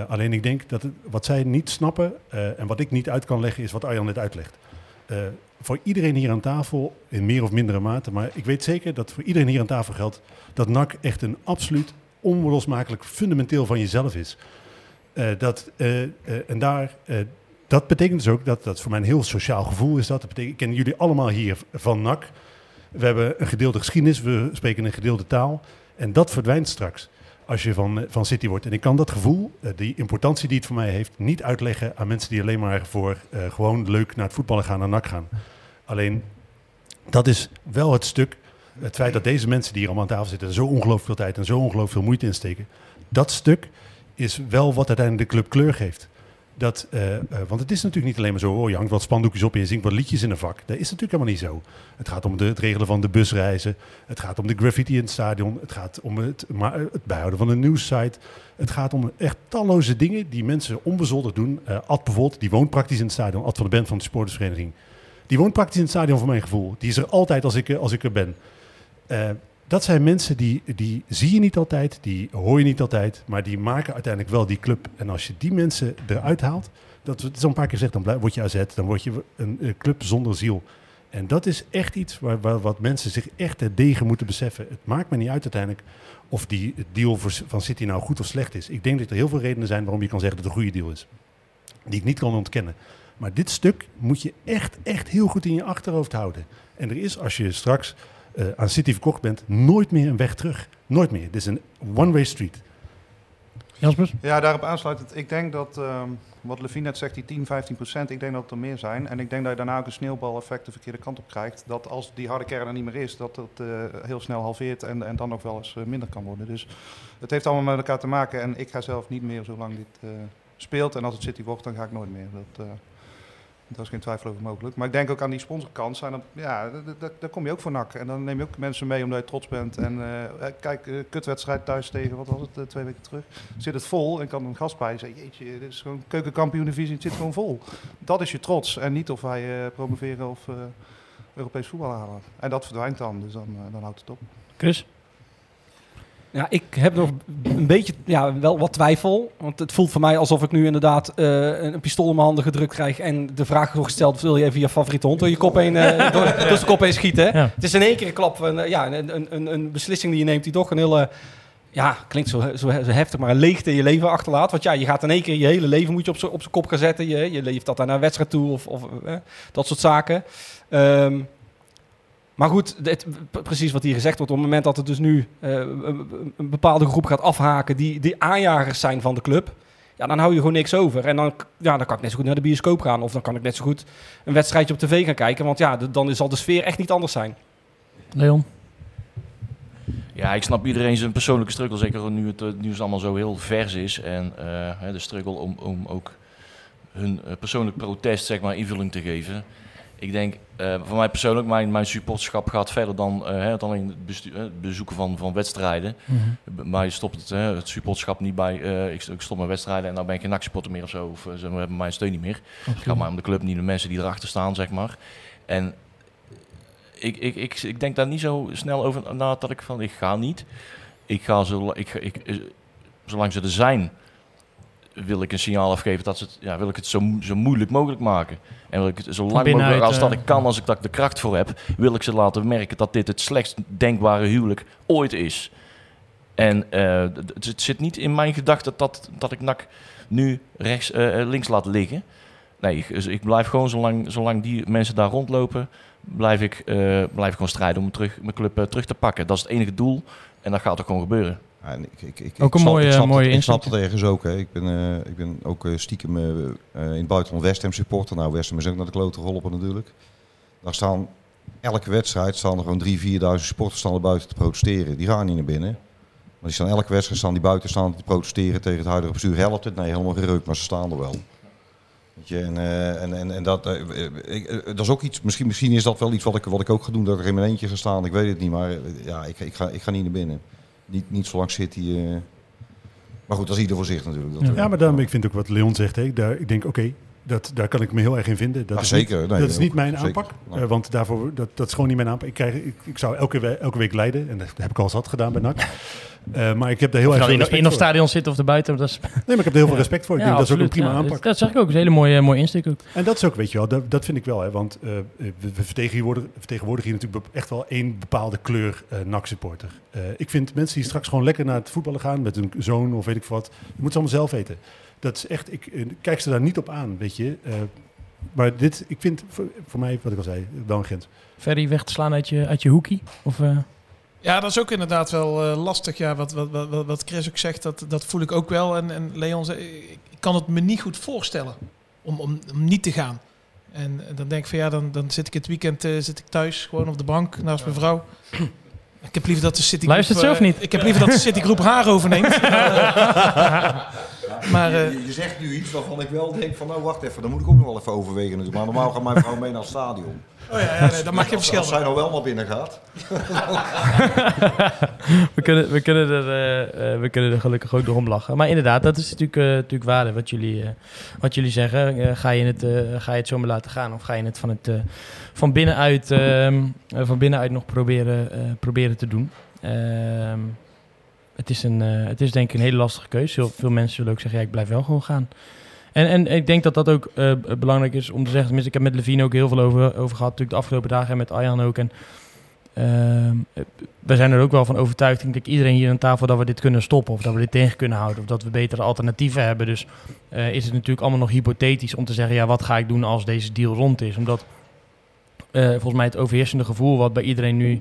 Alleen ik denk dat het, wat zij niet snappen en wat ik niet uit kan leggen, is wat Arjan net uitlegt. Eh, voor iedereen hier aan tafel, in meer of mindere mate, maar ik weet zeker dat voor iedereen hier aan tafel geldt dat NAC echt een absoluut onlosmakelijk fundamenteel van jezelf is. Eh, dat, eh, en daar, dat betekent dus ook dat dat voor mij een heel sociaal gevoel is. Dat. dat betekent, ik ken jullie allemaal hier van NAC. We hebben een gedeelde geschiedenis, we spreken een gedeelde taal. En dat verdwijnt straks als je van, van City wordt. En ik kan dat gevoel, eh, die importantie die het voor mij heeft, niet uitleggen aan mensen die alleen maar voor eh, gewoon leuk naar het voetballen gaan, naar NAC gaan. Alleen, dat is wel het stuk, het feit dat deze mensen die hier allemaal aan tafel zitten, zo ongelooflijk veel tijd en zo ongelooflijk veel moeite in steken. Dat stuk is wel wat uiteindelijk de club kleur geeft. Dat, eh, eh, want het is natuurlijk niet alleen maar zo, oh, je hangt wat spandoekjes op en je zingt wat liedjes in een vak. Dat is natuurlijk helemaal niet zo. Het gaat om de, het regelen van de busreizen. Het gaat om de graffiti in het stadion. Het gaat om het, ma- het bijhouden van een nieuwssite. Het gaat om echt talloze dingen die mensen onbezoldigd doen. Eh Ad bijvoorbeeld, die woont praktisch in het stadion. Ad van de Band van de supportersvereniging. Die woont praktisch in het stadion voor mijn gevoel. Die is er altijd als ik, als ik er ben. Dat zijn mensen die, die zie je niet altijd, die hoor je niet altijd, maar die maken uiteindelijk wel die club. En als je die mensen eruit haalt, dat is al een paar keer gezegd, dan word je AZ, dan word je een, eh, club zonder ziel. En dat is echt iets waar, wat mensen zich echt ter degen moeten beseffen. Het maakt me niet uit uiteindelijk of die deal van City nou goed of slecht is. Ik denk dat er heel veel redenen zijn waarom je kan zeggen dat het een goede deal is. Die ik niet kan ontkennen. Maar dit stuk moet je echt, echt heel goed in je achterhoofd houden. En er is, als je straks eh, aan City verkocht bent, nooit meer een weg terug. Nooit meer. Dit is een one-way street. Jasper? Ja, daarop aansluitend. Ik denk dat, ehm, wat Levine net zegt, die 10, 15 procent, ik denk dat het er meer zijn. En ik denk dat je daarna ook een sneeuwbaleffect de verkeerde kant op krijgt. Dat als die harde kern er niet meer is, dat het eh, heel snel halveert en, en dan nog wel eens eh, minder kan worden. Dus het heeft allemaal met elkaar te maken. En ik ga zelf niet meer zolang dit eh, speelt. En als het City wordt, dan ga ik nooit meer. Dat, eh, daar is geen twijfel over mogelijk. Maar ik denk ook aan die sponsorkant. Ja, daar kom je ook voor nak. En dan neem je ook mensen mee omdat je trots bent. En eh, eh, kijk, eh, kutwedstrijd thuis tegen, wat was het, twee weken terug. Zit het vol en kan een gast bij zeggen, jeetje, dit is gewoon keukenkampioen-divisie, het zit gewoon vol. Dat is je trots. En niet of wij promoveren of Europees voetbal halen. En dat verdwijnt dan, dus dan, dan houdt het op. Chris? Ja, ik heb nog een beetje, ja, wel wat twijfel. Want het voelt voor mij alsof ik nu inderdaad eh, een, pistool in mijn handen gedrukt krijg. En de vraag wordt gesteld, wil je even je favoriete hond door je kop heen, eh, door, door zijn kop heen schieten? Ja. Het is in één keer een klap, van, ja, een, een, een, een beslissing die je neemt die toch een hele... Ja, klinkt zo, zo, heftig, maar een leegte in je leven achterlaat. Want ja, je gaat in één keer je hele leven moet je op z'n kop gaan zetten. Je, je leeft dat naar een wedstrijd toe of, of eh, dat soort zaken. Ehm, maar goed, dit, precies wat hier gezegd wordt. Op het moment dat het dus nu eh, een, bepaalde groep gaat afhaken die, die aanjagers zijn van de club. Ja, dan hou je gewoon niks over. En dan, ja, dan kan ik net zo goed naar de bioscoop gaan. Of dan kan ik net zo goed een wedstrijdje op tv gaan kijken. Want ja, d- dan zal de sfeer echt niet anders zijn. Leon? Ja, ik snap iedereen zijn persoonlijke struggle. Zeker nu het eh, nieuws allemaal zo heel vers is. En eh, hè, de struggle om, om ook hun eh, persoonlijk protest zeg maar, invulling te geven. Ik denk, eh, voor mij persoonlijk, mijn, mijn supporterschap gaat verder dan, eh, hè, dan alleen het, eh, het bezoeken van, van wedstrijden. Bij mij stopt het, hè, het supporterschap niet bij, ik, st- ik stop mijn wedstrijden en dan ben ik geen NAC-supporter meer of zo. Of ze hebben mijn steun niet meer. Het gaat maar om de club, niet de mensen die erachter staan, zeg maar. En ik, ik, ik, ik denk daar niet zo snel over na dat ik van, ik ga niet. Ik ga zo, ik, ik, zolang ze er zijn, wil ik een signaal afgeven dat ze het, ja, wil ik het zo, zo moeilijk mogelijk maken. En wil ik het zo lang mogelijk, als dat eh, ik kan, als ik dat de kracht voor heb, wil ik ze laten merken dat dit het slechtst denkbare huwelijk ooit is. En eh, het, het zit niet in mijn gedachten dat, dat ik NAC nu rechts, eh, links laat liggen. Nee, ik, dus ik blijf gewoon, zolang, zolang die mensen daar rondlopen, blijf ik, blijf ik gewoon strijden om terug, mijn club terug te pakken. Dat is het enige doel en dat gaat ook gewoon gebeuren. En ik, ik, ik, Ook een snap- mooie- ik snap mooie het, Ik snap ergens ook. Hè. Ik, ben, eh, ik ben ook eh, stiekem eh, in het buitenland West Ham supporter. Nou, West Ham is ook naar de klote geholpen natuurlijk. Daar staan elke wedstrijd staan er gewoon 3.000, 4.000 supporters staan er buiten te protesteren. Die gaan niet naar binnen. Maar die staan elke wedstrijd staan die buiten staan te protesteren tegen het huidige bestuur. Helpt het? Nee, helemaal gereukt, maar ze staan er wel. Weet je, en, en, en, en dat, ik, dat is ook iets, misschien, misschien is dat wel iets wat ik, wat ik ook ga doen, dat ik er in mijn eentje ga staan. Ik weet het niet, maar ja, ik, ik, ga, ik ga niet naar binnen. Niet, niet zolang City. eh Maar goed, dat is ieder voor zich natuurlijk. Dat, Ja. Ja, maar daarom, ik vind ook wat Leon zegt. Hè, daar, ik denk, oké, dat, daar kan ik me heel erg in vinden. Dat Ah, is zeker. Niet, Nee, dat is niet mijn Zeker. aanpak. Nee. eh, want daarvoor, dat, dat is gewoon niet mijn aanpak. Ik, krijg, ik, ik zou elke, we- elke week leiden. En dat heb ik al zat gedaan bij NAC. Eh, maar ik heb daar heel erg dan in, respect in of stadion zit of erbuiten. Dat is, Nee, maar ik heb er heel veel respect voor. Ik Ja, denk, dat is ook een prima aanpak. Dat, zeg ik ook. Dat is een hele mooie, mooie insteek ook. En dat is ook, weet je wel, dat, dat vind ik wel. Hè, want eh, we, vertegenwoordigen, vertegenwoordigen hier natuurlijk echt wel één bepaalde kleur eh NAC-supporter. Eh, ik vind mensen die straks gewoon lekker naar het voetballen gaan met hun zoon of weet ik wat, je moet ze allemaal zelf weten. Dat is echt, ik eh, kijk ze daar niet op aan, weet je. Eh, maar dit, ik vind voor, voor mij, wat ik al zei, wel een grens. Ferry weg te slaan uit je, uit je hoekie? Of, eh, Ja, dat is ook inderdaad wel eh, lastig. Ja, wat, wat, wat, wat- Chris ook zegt, dat, dat voel ik ook wel. En, en Leon zei, ik kan het me niet goed voorstellen om, om, om niet te gaan. En dan denk ik van ja, dan, dan zit ik het weekend eh, zit ik thuis, gewoon op de bank naast mijn vrouw. Ik heb liever dat de City Luistert ze of niet? Ik heb liever dat de Citigroep haar overneemt. maar eh, je, je zegt nu iets waarvan ik wel denk van, nou wacht even, dan moet ik ook nog wel even overwegen natuurlijk. Maar normaal gaat mijn vrouw mee naar het stadion. oh ja, ja nee, dat maakt geen Als, verschil. als zij nou wel naar binnen gaat. we, kunnen, we, kunnen er, eh, eh, we kunnen er gelukkig ook nog om lachen. Maar inderdaad, dat is natuurlijk, eh, natuurlijk waarde wat jullie, eh, wat jullie zeggen. Ga, je het, eh, ga je het zomaar laten gaan of ga je het van, het, eh, van, binnenuit, ehm, eh, van binnenuit nog proberen, eh, proberen te doen? Het, is een, eh, het is denk ik een hele lastige keuze. Heel veel mensen zullen ook zeggen, ja, ik blijf wel gewoon gaan. En, en ik denk dat dat ook eh, belangrijk is om te zeggen. Tenminste, ik heb met Levine ook heel veel over, over gehad, natuurlijk de afgelopen dagen en met Arjan ook. En Ehm, eh, we zijn er ook wel van overtuigd, denk ik, iedereen hier aan tafel, dat we dit kunnen stoppen. Of dat we dit tegen kunnen houden. Of dat we betere alternatieven hebben. Dus is het natuurlijk allemaal nog hypothetisch om te zeggen, ja, wat ga ik doen als deze deal rond is? Omdat volgens mij het overheersende gevoel wat bij iedereen nu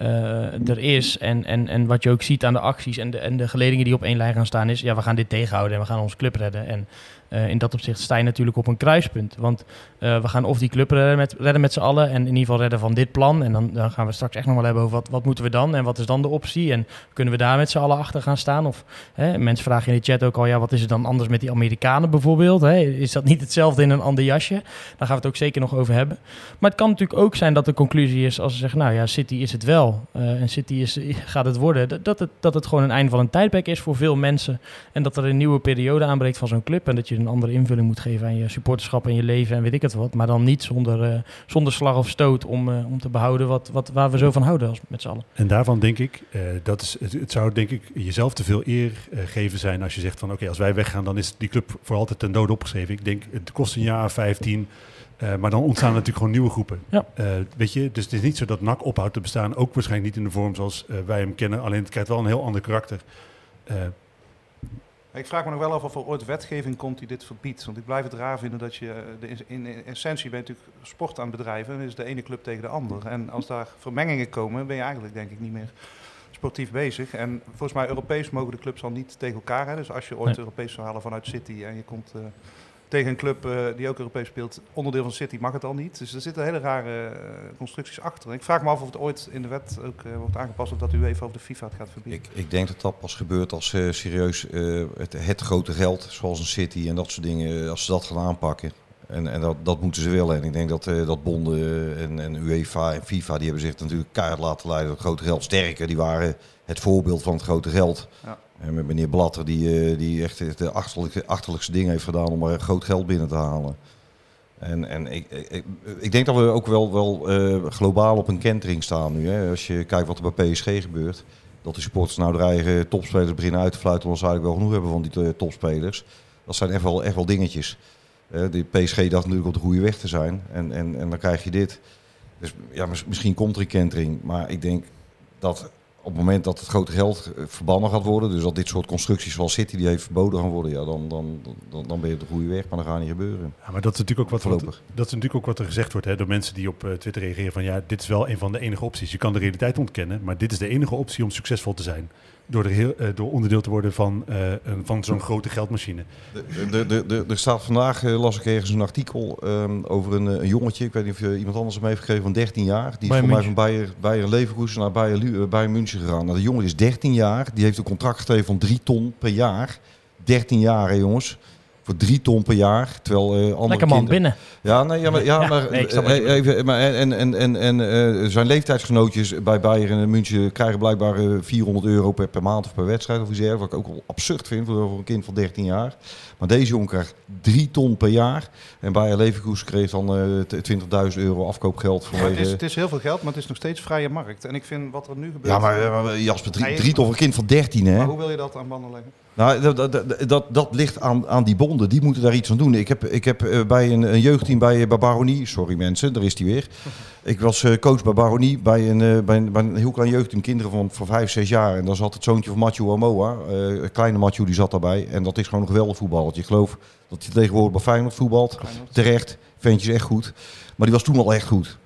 eh, er is. En, en, en wat je ook ziet aan de acties en de, en de geledingen die op één lijn gaan staan, is ja, we gaan dit tegenhouden en we gaan onze club redden. En eh, in dat opzicht sta je natuurlijk op een kruispunt. Want eh, we gaan of die club redden met, redden met z'n allen en in ieder geval redden van dit plan. En dan, dan gaan we straks echt nog wel hebben over wat, wat moeten we dan en wat is dan de optie. En kunnen we daar met z'n allen achter gaan staan? Of hè, mensen vragen in de chat ook al, ja, wat is er dan anders met die Amerikanen bijvoorbeeld? Hè? Is dat niet hetzelfde in een ander jasje? Daar gaan we het ook zeker nog over hebben. Maar het kan natuurlijk ook zijn dat de conclusie is als ze zeggen, nou ja, City is het wel. eh, en City is, gaat het worden. Dat, dat, het, dat het gewoon een einde van een tijdperk is voor veel mensen. En dat er een nieuwe periode aanbreekt van zo'n club. En dat je een andere invulling moet geven aan je supporterschap en je leven en weet ik het wat. Maar dan niet zonder, eh, zonder slag of stoot om, eh, om te behouden wat, wat, waar we zo van houden als, met z'n allen. En daarvan denk ik, eh, dat is, het, het zou denk ik jezelf te veel eer geven zijn als je zegt van oké, als wij weggaan, dan is die club voor altijd ten dode opgeschreven. Ik denk, het kost een jaar, 15, eh, maar dan ontstaan natuurlijk gewoon nieuwe groepen. Ja. Weet je, dus het is niet zo dat NAC ophoudt te bestaan, ook waarschijnlijk niet in de vorm zoals wij hem kennen, alleen het krijgt wel een heel ander karakter. Ik vraag me nog wel af of er ooit wetgeving komt die dit verbiedt. Want ik blijf het raar vinden dat je, eh, de, in, in essentie ben je natuurlijk sport aan het bedrijven. Dan is de ene club tegen de ander. En als daar vermengingen komen, ben je eigenlijk denk ik niet meer sportief bezig. En volgens mij Europees mogen de clubs al niet tegen elkaar. Hè? Dus als je ooit Nee. Europees zou halen vanuit City en je komt eh, tegen een club eh, die ook Europees speelt, onderdeel van City mag het al niet. Dus er zitten hele rare eh, constructies achter. En ik vraag me af of het ooit in de wet ook eh, wordt aangepast of dat u even over de FIFA het gaat verbieden. Ik, ik denk dat dat pas gebeurt als ze serieus het, het grote geld, zoals een City en dat soort dingen, als ze dat gaan aanpakken. En, en dat, dat moeten ze willen. En ik denk dat, dat bonden en, en UEFA en FIFA, die hebben zich natuurlijk keihard laten leiden door het grote geld. Sterker, die waren het voorbeeld van het grote geld. Ja. En met meneer Blatter, die, eh, die echt de achterlijkste, achterlijkste dingen heeft gedaan om er groot geld binnen te halen. En, en ik, ik, ik denk dat we ook wel, wel eh, globaal op een kentering staan nu. Hè. Als je kijkt wat er bij PSG gebeurt. Dat de supporters nou de eigen topspelers beginnen uit te fluiten. Want ze eigenlijk wel genoeg hebben van die eh, topspelers. Dat zijn echt wel, echt wel dingetjes. Die PSG dacht natuurlijk op de goede weg te zijn. En, en, en dan krijg je dit. Dus ja, mis- misschien komt er een kentering. Maar ik denk dat op het moment dat het grote geld eh, verbannen gaat worden. Dus dat dit soort constructies zoals City die heeft verboden gaan worden. Ja, dan, dan, dan, dan ben je op de goede weg. Maar dat gaat niet gebeuren. Ja, maar dat is natuurlijk ook wat, dat is natuurlijk ook wat er gezegd wordt hè, door mensen die op eh, Twitter reageren van ja, dit is wel een van de enige opties. Je kan de realiteit ontkennen, maar dit is de enige optie om succesvol te zijn. Door, er heel, eh, door onderdeel te worden van, eh, van zo'n grote geldmachine. De- de- de- Er staat vandaag, eh, las ik ergens een artikel ehm, over een, een jongetje. Ik weet niet of je iemand anders hem heeft gegeven van 13 jaar. Die is voor mij van Bayer, Bayer Leverkusen naar Bayer, Bayern München gegaan. Nou, de jongen is 13 jaar. Die heeft een contract gegeven van 3 ton per jaar. 13 jaar, hè, jongens. Voor 3 ton per jaar. Terwijl eh andere Lekker man, kinderen- binnen. Ja, nee, ja, maar, ja, Ja, maar, nee, eh, even, maar en, en, en, en eh, zijn leeftijdsgenootjes bij Bayern en München krijgen blijkbaar eh, 400 euro per, per maand of per wedstrijd of iets dergelijks. Wat ik ook wel absurd vind voor, voor een kind van 13 jaar. Maar deze jongen krijgt 3 ton per jaar. En Bayer Leverkusen kreeg dan eh, t- 20.000 euro afkoopgeld Maar het, is, het is heel veel geld, maar het is nog steeds vrije markt. En ik vind wat er nu gebeurt... Ja, maar, maar Jasper, drie, drie ton voor een kind van 13, hè? Maar hoe wil je dat aan banden leggen? Nou, dat, dat, dat, ligt aan, aan die bonden. Die moeten daar iets aan doen. Ik heb, ik heb eh, bij een, een jeugdteam bij, bij Baronie... Sorry mensen, daar is hij weer. Ik was eh, coach bij Baronie bij een, eh, bij, een, bij een heel klein jeugdteam. Kinderen van, van 5, 6 jaar. En daar zat het zoontje van Mathieu Amoa. eh, kleine Mathieu, die zat daarbij. En dat is gewoon een geweldig voetballetje. Ik geloof dat hij tegenwoordig bij Feyenoord voetbalt. Feyenoord. Terecht. Ventje is echt goed. Maar die was toen al echt goed.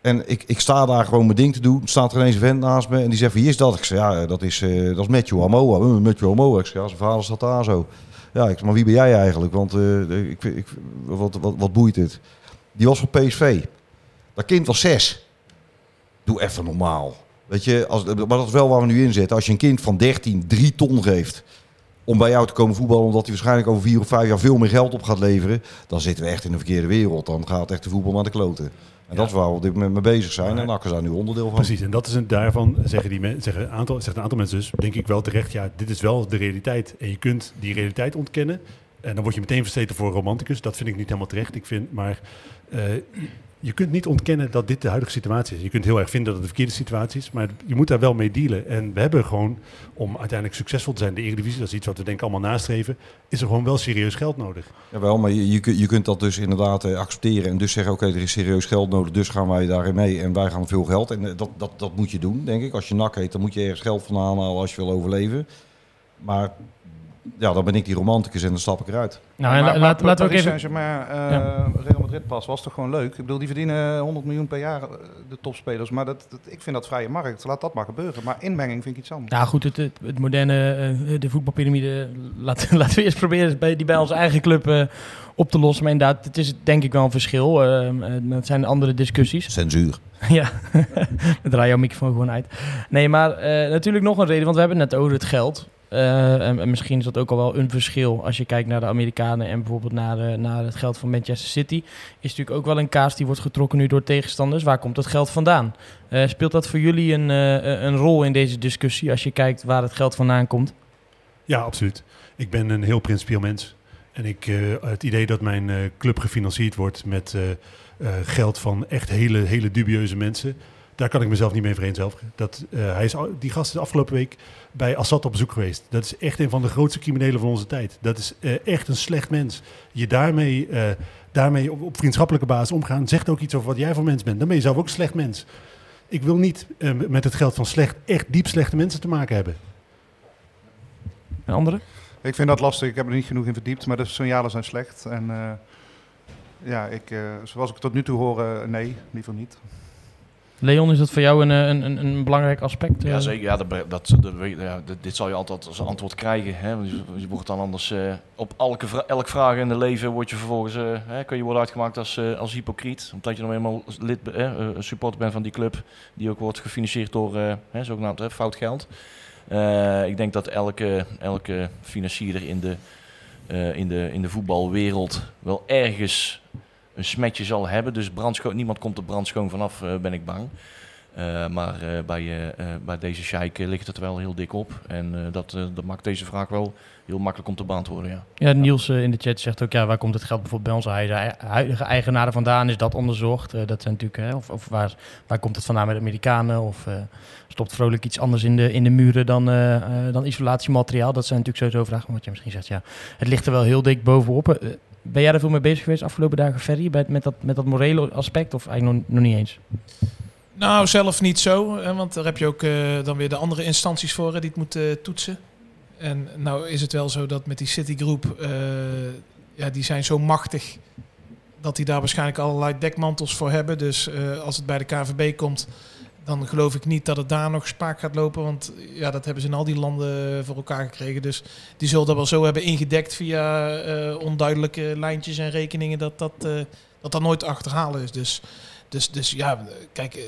En ik, ik sta daar gewoon mijn ding te doen. Staat er ineens een vent naast me en die zegt wie is dat? Ik zeg, ja, dat is, eh dat is Matthew Amoa. Uh, Matthew. Ik zeg, zijn vader staat daar zo. Ja, ik zeg, maar wie ben jij eigenlijk? Want eh, ik, ik, wat, wat, boeit het? Die was van PSV. Dat kind was zes. Doe even normaal. Weet je, als, maar dat is wel waar we nu in zitten. Als je een kind van 13 drie ton geeft om bij jou te komen voetballen, omdat hij waarschijnlijk over vier of vijf jaar veel meer geld op gaat leveren, dan zitten we echt in de verkeerde wereld. Dan gaat echt de voetbal naar de kloten. En dat is waar we op dit moment mee bezig zijn. Maar- En Akker daar nu onderdeel van. Precies, en dat is een, daarvan zeggen, die men, zeggen een aantal, zegt een aantal mensen dus, denk ik wel terecht, ja, dit is wel de realiteit. En je kunt die realiteit ontkennen. En dan word je meteen versleten voor romanticus. Dat vind ik niet helemaal terecht. Ik vind, maar eh, je kunt niet ontkennen dat dit de huidige situatie is. Je kunt heel erg vinden dat het de verkeerde situatie is, maar je moet daar wel mee dealen. En we hebben gewoon, om uiteindelijk succesvol te zijn, de Eredivisie, dat is iets wat we denk ik allemaal nastreven, is er gewoon wel serieus geld nodig. Jawel, maar je, je kunt dat dus inderdaad eh, accepteren en dus zeggen, oké, er is serieus geld nodig, dus gaan wij daarin mee en wij gaan veel geld. En eh, dat, dat, dat moet je doen, denk ik. Als je nak heet, dan moet je ergens geld vandaan halen als je wil overleven. Maar ja, dan ben ik die romanticus en dan stap ik eruit. Nou, en maar, la- maar laat- laten we ook even... Saint-Germain, eh, Ja. Real Madrid pas, was toch gewoon leuk? Ik bedoel, die verdienen 100 miljoen per jaar, eh, de topspelers. Maar dat, dat- ik vind dat vrije markt. Laat dat maar gebeuren. Maar inmenging vind ik iets anders. Ja, goed, het, het, het moderne, eh, de voetbalpyramide, laten, laten we eerst proberen bij, die bij onze eigen club eh, op te lossen. Maar inderdaad, het is denk ik wel een verschil. Eh, eh, dat zijn andere discussies. Censuur. ja, we draaien jouw microfoon gewoon uit. Nee, maar eh, natuurlijk nog een reden, want we hebben het net over het geld. Eh, en, en misschien is dat ook al wel een verschil als je kijkt naar de Amerikanen en bijvoorbeeld naar, eh, naar het geld van Manchester City. Is natuurlijk ook wel een kaas die wordt getrokken nu door tegenstanders. Waar komt dat geld vandaan? Eh, speelt dat voor jullie een, eh, een rol in deze discussie als je kijkt waar het geld vandaan komt? Ja, absoluut. Ik ben een heel principieel mens. En ik, het idee dat mijn club gefinancierd wordt met geld van echt hele, hele dubieuze mensen, daar kan ik mezelf niet mee vereenzelvigen. Dat, eh, hij is, die gast is afgelopen week bij Assad op bezoek geweest. Dat is echt een van de grootste criminelen van onze tijd. Dat is eh, echt een slecht mens. Je daarmee, eh, daarmee op, op vriendschappelijke basis omgaan, zegt ook iets over wat jij voor mens bent. Dan ben je zelf ook een slecht mens. Ik wil niet eh, met het geld van slecht, echt diep slechte mensen te maken hebben. Een andere? Ik vind dat lastig. Ik heb er niet genoeg in verdiept. Maar de signalen zijn slecht. En eh, ja, ik, eh, zoals ik tot nu toe hoor, eh, nee, liever niet. Leon, is dat voor jou een, eh, een, een, een belangrijk aspect? eh? Ja, zeker. Ja, dat, dat, dat, ja, dit, zal je altijd als antwoord krijgen. Hè? Want je, je wordt dan anders eh, op elke, vra- elk vraag in het leven word je vervolgens, eh, hè, kun je worden uitgemaakt als, eh, als hypocriet. Omdat je dan eenmaal lid, eh, eh, supporter bent van die club. Die ook wordt gefinancierd door eh, hè, zogenaamd hè, fout geld. Eh, ik denk dat elke, elke financierder in de, eh, in, de, in de voetbalwereld wel ergens een smetje zal hebben. Dus brandschoon, niemand komt er brandschoon vanaf, eh, ben ik bang. Eh, maar eh, bij, bij deze sheik ligt het wel heel dik op. En dat, dat maakt deze vraag wel heel makkelijk om te beantwoorden. Ja. Ja, Niels in de chat zegt ook, ja, waar komt het geld bijvoorbeeld bij onze hui- huidige eigenaren vandaan? Is dat onderzocht? Dat zijn natuurlijk, of, of waar, waar komt het vandaan met de Amerikanen? Of stopt vrolijk iets anders in de, in de muren dan, eh, dan isolatiemateriaal? Dat zijn natuurlijk sowieso vragen. Wat je misschien zegt, ja, het ligt er wel heel dik bovenop. Eh, ben jij er veel mee bezig geweest afgelopen dagen, Ferry, bij, met, dat, met dat morele aspect? Of eigenlijk nog, nog niet eens? Nou, zelf niet zo. Hè, want daar heb je ook eh, dan weer de andere instanties voor die het moeten toetsen. En nou is het wel zo dat met die Citigroup, eh ja, die zijn zo machtig dat die daar waarschijnlijk allerlei dekmantels voor hebben. Dus eh, als het bij de KVB komt, dan geloof ik niet dat het daar nog spaak gaat lopen. Want ja, dat hebben ze in al die landen voor elkaar gekregen. Dus die zullen dat wel zo hebben ingedekt via eh, onduidelijke lijntjes en rekeningen dat dat, eh, dat, dat nooit te achterhalen is. Dus, dus, dus ja, kijk, eh,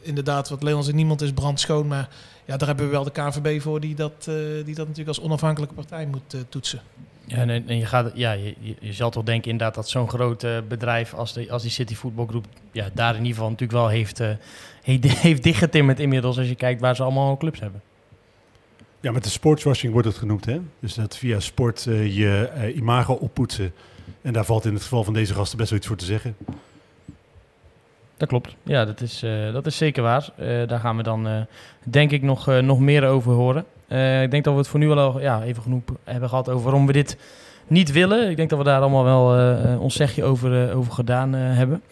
inderdaad, wat Leon zegt, niemand is brandschoon. Maar ja, daar hebben we wel de KVB voor die dat, die dat natuurlijk als onafhankelijke partij moet toetsen. Ja, en, en je, gaat, ja je, je, zal toch denken inderdaad dat zo'n groot bedrijf als, de, als die City Voetbalgroep... Ja, daar in ieder geval natuurlijk wel heeft, heeft, dichtgetimmerd inmiddels... als je kijkt waar ze allemaal clubs hebben. Ja, met de sportswashing wordt het genoemd, hè? Dus dat via sport eh, je eh, imago oppoetsen. En daar valt in het geval van deze gasten best wel iets voor te zeggen. Dat klopt. Ja, dat is, eh, dat is zeker waar. Daar gaan we dan denk ik nog, nog meer over horen. Ik denk dat we het voor nu wel al, ja, even genoeg hebben gehad over waarom we dit niet willen. Ik denk dat we daar allemaal wel ons zegje over, over gedaan hebben.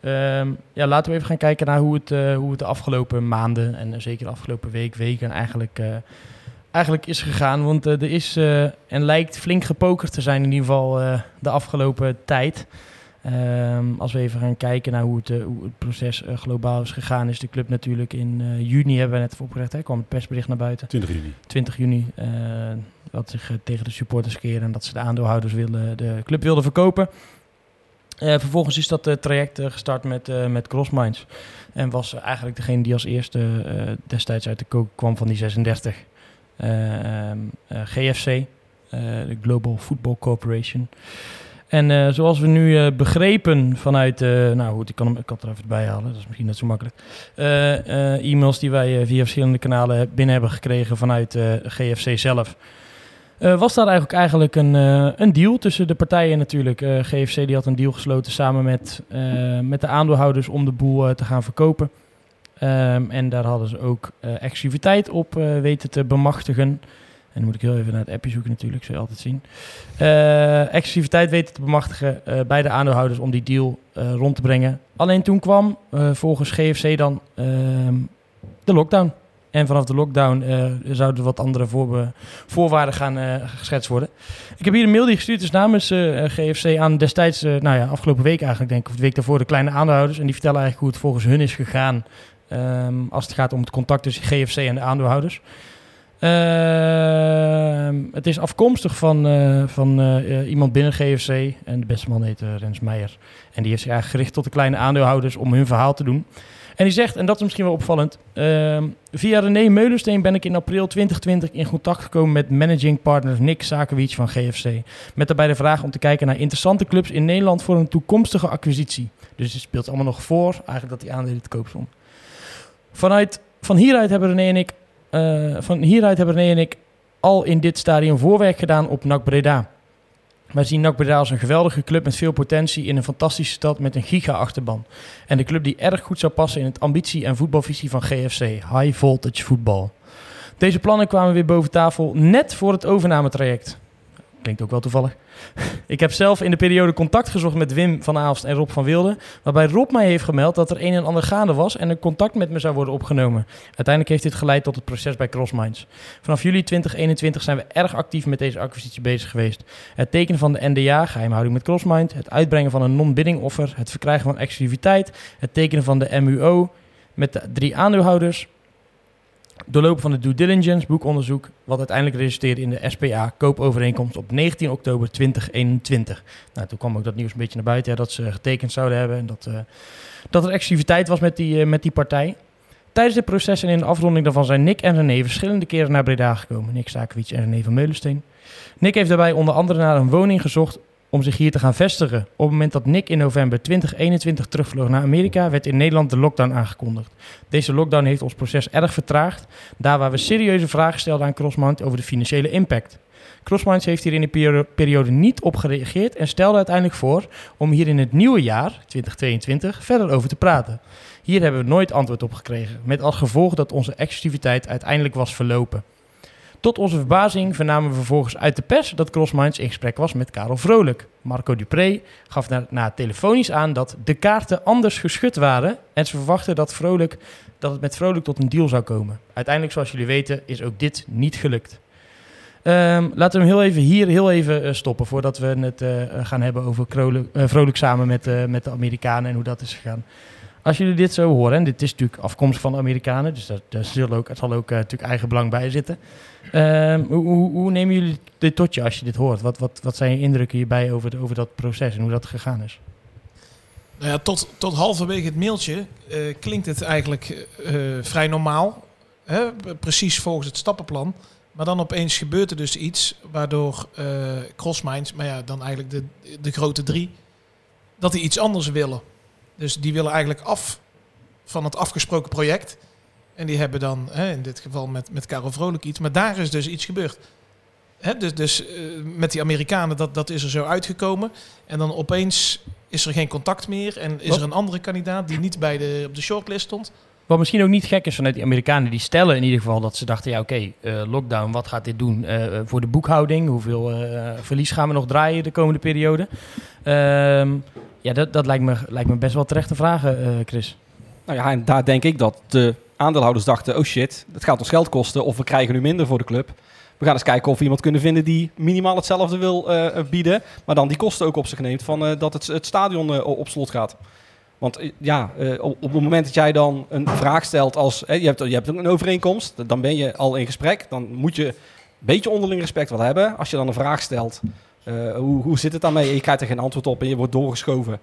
Ehm, ja, laten we even gaan kijken naar hoe het, eh, hoe het de afgelopen maanden en eh, zeker de afgelopen week, weken eigenlijk, eh, eigenlijk is gegaan. Want eh, er is en lijkt flink gepokerd te zijn in ieder geval de afgelopen tijd. Ehm, als we even gaan kijken naar hoe het, hoe het proces globaal is gegaan, is de club natuurlijk in juni, hebben we net voorbereid, hè, kwam het persbericht naar buiten. 20 juni. 20 juni, dat zich tegen de supporters keren en dat ze de aandeelhouders willen, de club wilden verkopen. Eh, vervolgens is dat eh, traject eh, gestart met, met Crossminds. En was eigenlijk degene die als eerste destijds uit de kook kwam van die 36. eh, ehm, eh, GFC, de Global Football Corporation. En zoals we nu begrepen vanuit, nou goed, ik kan ik kan er even bij halen, dat is misschien net zo makkelijk. E-mails die wij via verschillende kanalen binnen hebben gekregen vanuit GFC zelf. Eh, was daar eigenlijk, eigenlijk een, eh, een deal tussen de partijen natuurlijk. Eh, GFC die had een deal gesloten samen met, met de aandeelhouders om de boel te gaan verkopen. Ehm, en daar hadden ze ook exclusiviteit op weten te bemachtigen. En dan moet ik heel even naar het appje zoeken natuurlijk, zul je altijd zien. Exclusiviteit weten te bemachtigen bij de aandeelhouders om die deal rond te brengen. Alleen toen kwam volgens GFC dan ehm, de lockdown. En vanaf de lockdown eh, zouden wat andere voorwaarden gaan eh, geschetst worden. Ik heb hier een mail die gestuurd is namens eh, GFC aan destijds, nou ja, afgelopen week eigenlijk denk ik, of de week daarvoor, de kleine aandeelhouders. En die vertellen eigenlijk hoe het volgens hun is gegaan ehm, als het gaat om het contact tussen GFC en de aandeelhouders. Ehm, het is afkomstig van, van iemand binnen GFC. En de beste man heet Rens Meijer. En die heeft zich eigenlijk gericht tot de kleine aandeelhouders om hun verhaal te doen. En die zegt, en dat is misschien wel opvallend. ehm, via René Meulensteen ben ik in april 2020 in contact gekomen met managing partner Nick Sakewicz van GFC. Met daarbij de vraag om te kijken naar interessante clubs in Nederland voor een toekomstige acquisitie. Dus het speelt allemaal nog voor, eigenlijk dat die aandelen te koop stond. Vanuit, van hieruit hebben René en ik, eh, van hieruit hebben René en ik al in dit stadium voorwerk gedaan op NAC Breda. Wij zien NAC Breda als een geweldige club met veel potentie in een fantastische stad met een giga-achterban. En de club die erg goed zou passen in het ambitie en voetbalvisie van GFC, High Voltage Voetbal. Deze plannen kwamen weer boven tafel net voor het overnametraject. Klinkt ook wel toevallig. Ik heb zelf in de periode contact gezocht met Wim van Aalst en Rob van Wilde. Waarbij Rob mij heeft gemeld dat er een en ander gaande was en een contact met me zou worden opgenomen. Uiteindelijk heeft dit geleid tot het proces bij Crossminds. Vanaf juli 2021 zijn we erg actief met deze acquisitie bezig geweest. Het tekenen van de NDA, geheimhouding met Crossmind, het uitbrengen van een non-bidding offer, het verkrijgen van exclusiviteit, het tekenen van de MUO met de drie aandeelhouders, doorlopen van de due diligence, boekonderzoek, wat uiteindelijk resulteerde in de SPA koopovereenkomst op 19 oktober 2021. Nou, toen kwam ook dat nieuws een beetje naar buiten, dat ze getekend zouden hebben en dat, eh, dat er exclusiviteit was met die, eh, met die partij. Tijdens dit proces en in de afronding daarvan zijn Nick en René verschillende keren naar Breda gekomen. Nick Sakewicz en René van Meulensteen. Nick heeft daarbij onder andere naar een woning gezocht om zich hier te gaan vestigen. Op het moment dat Nick in november 2021 terugvloog naar Amerika, werd in Nederland de lockdown aangekondigd. Deze lockdown heeft ons proces erg vertraagd, daar waar we serieuze vragen stelden aan Crossmount over de financiële impact. Crossminds heeft hier in de perio- periode niet op gereageerd en stelde uiteindelijk voor om hier in het nieuwe jaar, 2022, verder over te praten. Hier hebben we nooit antwoord op gekregen, met als gevolg dat onze exclusiviteit uiteindelijk was verlopen. Tot onze verbazing vernamen we vervolgens uit de pers dat Crossminds in gesprek was met Karel Vrolijk. Marco Dupré gaf daarna telefonisch aan dat de kaarten anders geschud waren en ze verwachten dat, Vrolijk, dat het met Vrolijk tot een deal zou komen. Uiteindelijk, zoals jullie weten, is ook dit niet gelukt. Ehm, laten we hem heel even hier heel even eh, stoppen voordat we het eh, gaan hebben over eh, Vrolijk samen met, met de Amerikanen en hoe dat is gegaan. Als jullie dit zo horen, en dit is natuurlijk afkomstig van de Amerikanen, dus daar, daar zal ook, zal ook eh, natuurlijk eigen belang bij zitten. Ehm, hoe, hoe, hoe nemen jullie dit tot je als je dit hoort? Wat, wat, wat zijn je indrukken hierbij over, over dat proces en hoe dat gegaan is? Nou ja, tot, tot halverwege het mailtje eh, klinkt het eigenlijk eh, vrij normaal. Hè? Precies volgens het stappenplan. Maar dan opeens gebeurt er dus iets waardoor Crossminds, maar ja, dan eigenlijk de, de grote drie, dat die iets anders willen. Dus die willen eigenlijk af van het afgesproken project. En die hebben dan, hè, in dit geval met, met Karel Vrolijk iets. Maar daar is dus iets gebeurd. Hè, dus dus eh, met die Amerikanen, dat, dat is er zo uitgekomen. En dan opeens is er geen contact meer. En is Wat? er een andere kandidaat die niet bij de, op de shortlist stond. Wat misschien ook niet gek is vanuit die Amerikanen, die stellen in ieder geval dat ze dachten, ja oké, eh, lockdown, wat gaat dit doen eh, voor de boekhouding? Hoeveel verlies gaan we nog draaien de komende periode? Ja, dat, dat lijkt, me, lijkt me best wel terechte vragen, eh, Chris. Nou ja, en daar denk ik dat de aandeelhouders dachten, oh shit, het gaat ons geld kosten of we krijgen nu minder voor de club. We gaan eens kijken of we iemand kunnen vinden die minimaal hetzelfde wil eh, eh, bieden, maar dan die kosten ook op zich neemt van dat het, het stadion op slot gaat. Want ja, op, het moment dat jij dan een vraag stelt als, je, hebt, je hebt een overeenkomst, dan ben je al in gesprek. Dan moet je een beetje onderling respect wel hebben. Als je dan een vraag stelt, eh, hoe, zit het daarmee? Je krijgt er geen antwoord op en je wordt doorgeschoven.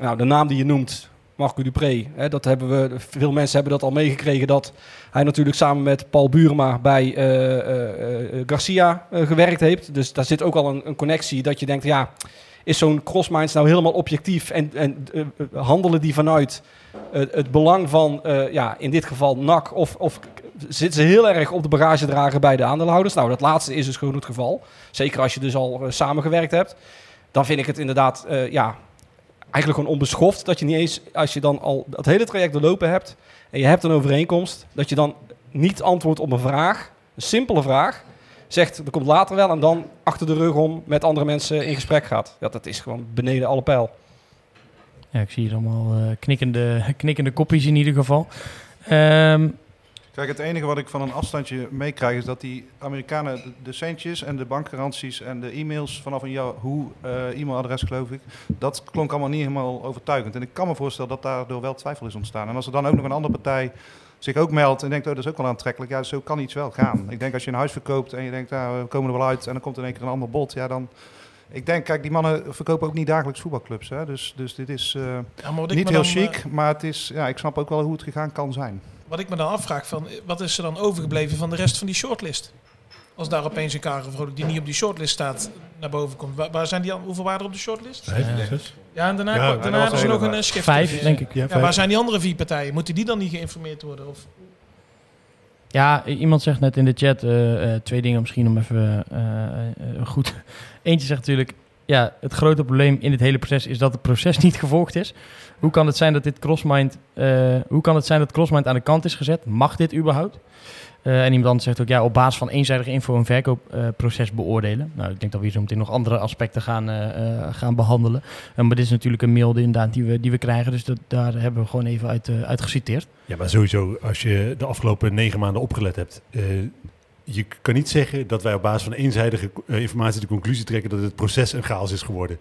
Nou, de naam die je noemt, Marco Dupré, hè, dat hebben we, veel mensen hebben dat al meegekregen dat hij natuurlijk samen met Paul Burema bij eh, eh, Garcia gewerkt heeft. Dus daar zit ook al een, een connectie dat je denkt, ja, is zo'n Crossminds nou helemaal objectief en, en handelen die vanuit het belang van, ja, in dit geval NAC of, of zitten ze heel erg op de bagagedrager bij de aandeelhouders. Nou, dat laatste is dus gewoon het geval. Zeker als je dus al eh, samengewerkt hebt. Dan vind ik het inderdaad, eh, ja, eigenlijk gewoon onbeschoft dat je niet eens, als je dan al dat hele traject doorlopen hebt en je hebt een overeenkomst, dat je dan niet antwoordt op een vraag, een simpele vraag, zegt er komt later wel en dan achter de rug om met andere mensen in gesprek gaat. Ja, dat is gewoon beneden alle pijl. Ja, ik zie hier allemaal eh, knikkende, knikkende kopjes in ieder geval. Ehm, Kijk, het enige wat ik van een afstandje meekrijg is dat die Amerikanen de, centjes en de bankgaranties en de e-mails vanaf een Yahoo eh e-mailadres geloof ik, dat klonk allemaal niet helemaal overtuigend. En ik kan me voorstellen dat daardoor wel twijfel is ontstaan. En als er dan ook nog een andere partij zich ook meldt en denkt, oh dat is ook wel aantrekkelijk, ja, zo kan iets wel gaan. Ik denk als je een huis verkoopt en je denkt, nou, we komen er wel uit en dan komt in één keer een ander bod, ja dan... Ik denk, kijk, die mannen verkopen ook niet dagelijks voetbalclubs. Hè? Dus, dus dit is eh, Ja, niet heel dan, chic, eh, maar het is, ja, ik snap ook wel hoe het gegaan kan zijn. Wat ik me dan afvraag, van, eh, wat is er dan overgebleven van de rest van die shortlist? Als daar opeens een Karel Vrolijk die niet op die shortlist staat naar boven komt. Waar, waar zijn die, al- hoeveel waren er op de shortlist? Vijf, Ja. zes. Ja, en daarna, Ja, daarna hebben ze nog een eh, schrift. vijf, denk ik. Ja, waar zijn die andere vier partijen? Moeten die dan niet geïnformeerd worden? Of, Ja, iemand zegt net in de chat eh, eh, twee dingen misschien om even eh, goed. Eentje zegt natuurlijk, ja, het grote probleem in dit hele proces is dat het proces niet gevolgd is. Hoe kan het zijn dat dit crossmind, eh, hoe kan het zijn dat crossmind aan de kant is gezet? Mag dit überhaupt? Eh, en iemand anders zegt ook, ja, op basis van eenzijdige info een verkoopproces beoordelen. Nou, ik denk dat we hier zo meteen nog andere aspecten gaan, eh, gaan behandelen. Eh, maar dit is natuurlijk een mail die, inderdaad die, we, die we krijgen, dus dat, daar hebben we gewoon even uit, uit geciteerd. Ja, maar sowieso, als je de afgelopen negen maanden opgelet hebt. Je kan niet zeggen dat wij op basis van eenzijdige eh, informatie de conclusie trekken dat het proces een chaos is geworden.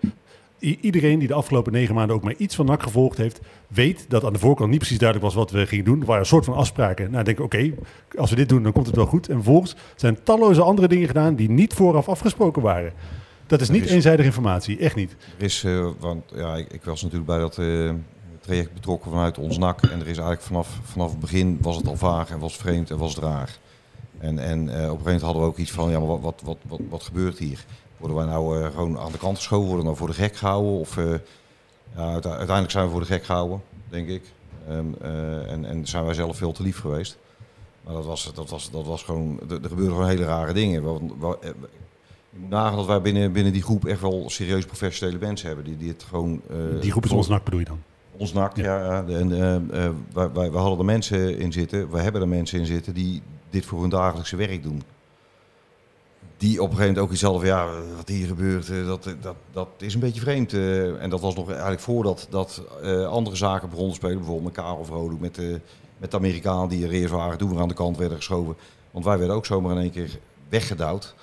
I- iedereen die de afgelopen negen maanden ook maar iets van NAC gevolgd heeft, weet dat aan de voorkant niet precies duidelijk was wat we gingen doen. Er waren een soort van afspraken. Nou, denk ik, oké, als we dit doen, dan komt het wel goed. En vervolgens zijn talloze andere dingen gedaan die niet vooraf afgesproken waren. Dat is niet is- eenzijdige informatie, echt niet. Er is, eh, want ja, ik, ik was natuurlijk bij dat eh, traject betrokken vanuit ons NAC. En er is eigenlijk vanaf, vanaf het begin was het al vaag en was vreemd en was het raar. En, en eh, op een gegeven moment hadden we ook iets van, ja, maar wat, wat, wat, wat, wat gebeurt hier? Worden wij nou eh, gewoon aan de kant geschoven? Worden we nou voor de gek gehouden? Of eh, ja, uiteindelijk zijn we voor de gek gehouden, denk ik. Ehm, eh, en, en zijn wij zelf veel te lief geweest. Maar dat was, dat was, dat was gewoon, er, er gebeurden gewoon hele rare dingen. Je moet nagaan dat wij binnen, binnen die groep echt wel serieus professionele mensen hebben. Die, die het gewoon... Die groep is ons NAC bedoel je dan? ons NAC, Ja. ja. En, wij, wij, wij hadden er mensen in zitten, we hebben er mensen in zitten die dit voor hun dagelijkse werk doen. Die op een gegeven moment ook iets hadden van, ja, wat hier gebeurt, eh, dat, dat, dat is een beetje vreemd. eh. en dat was nog eigenlijk voordat dat, eh, andere zaken begonnen te spelen. Bijvoorbeeld met Karel Vrolijk, met, de met de Amerikanen die er eerst waren, toen weer aan de kant werden geschoven. Want wij werden ook zomaar in één keer weggedouwd.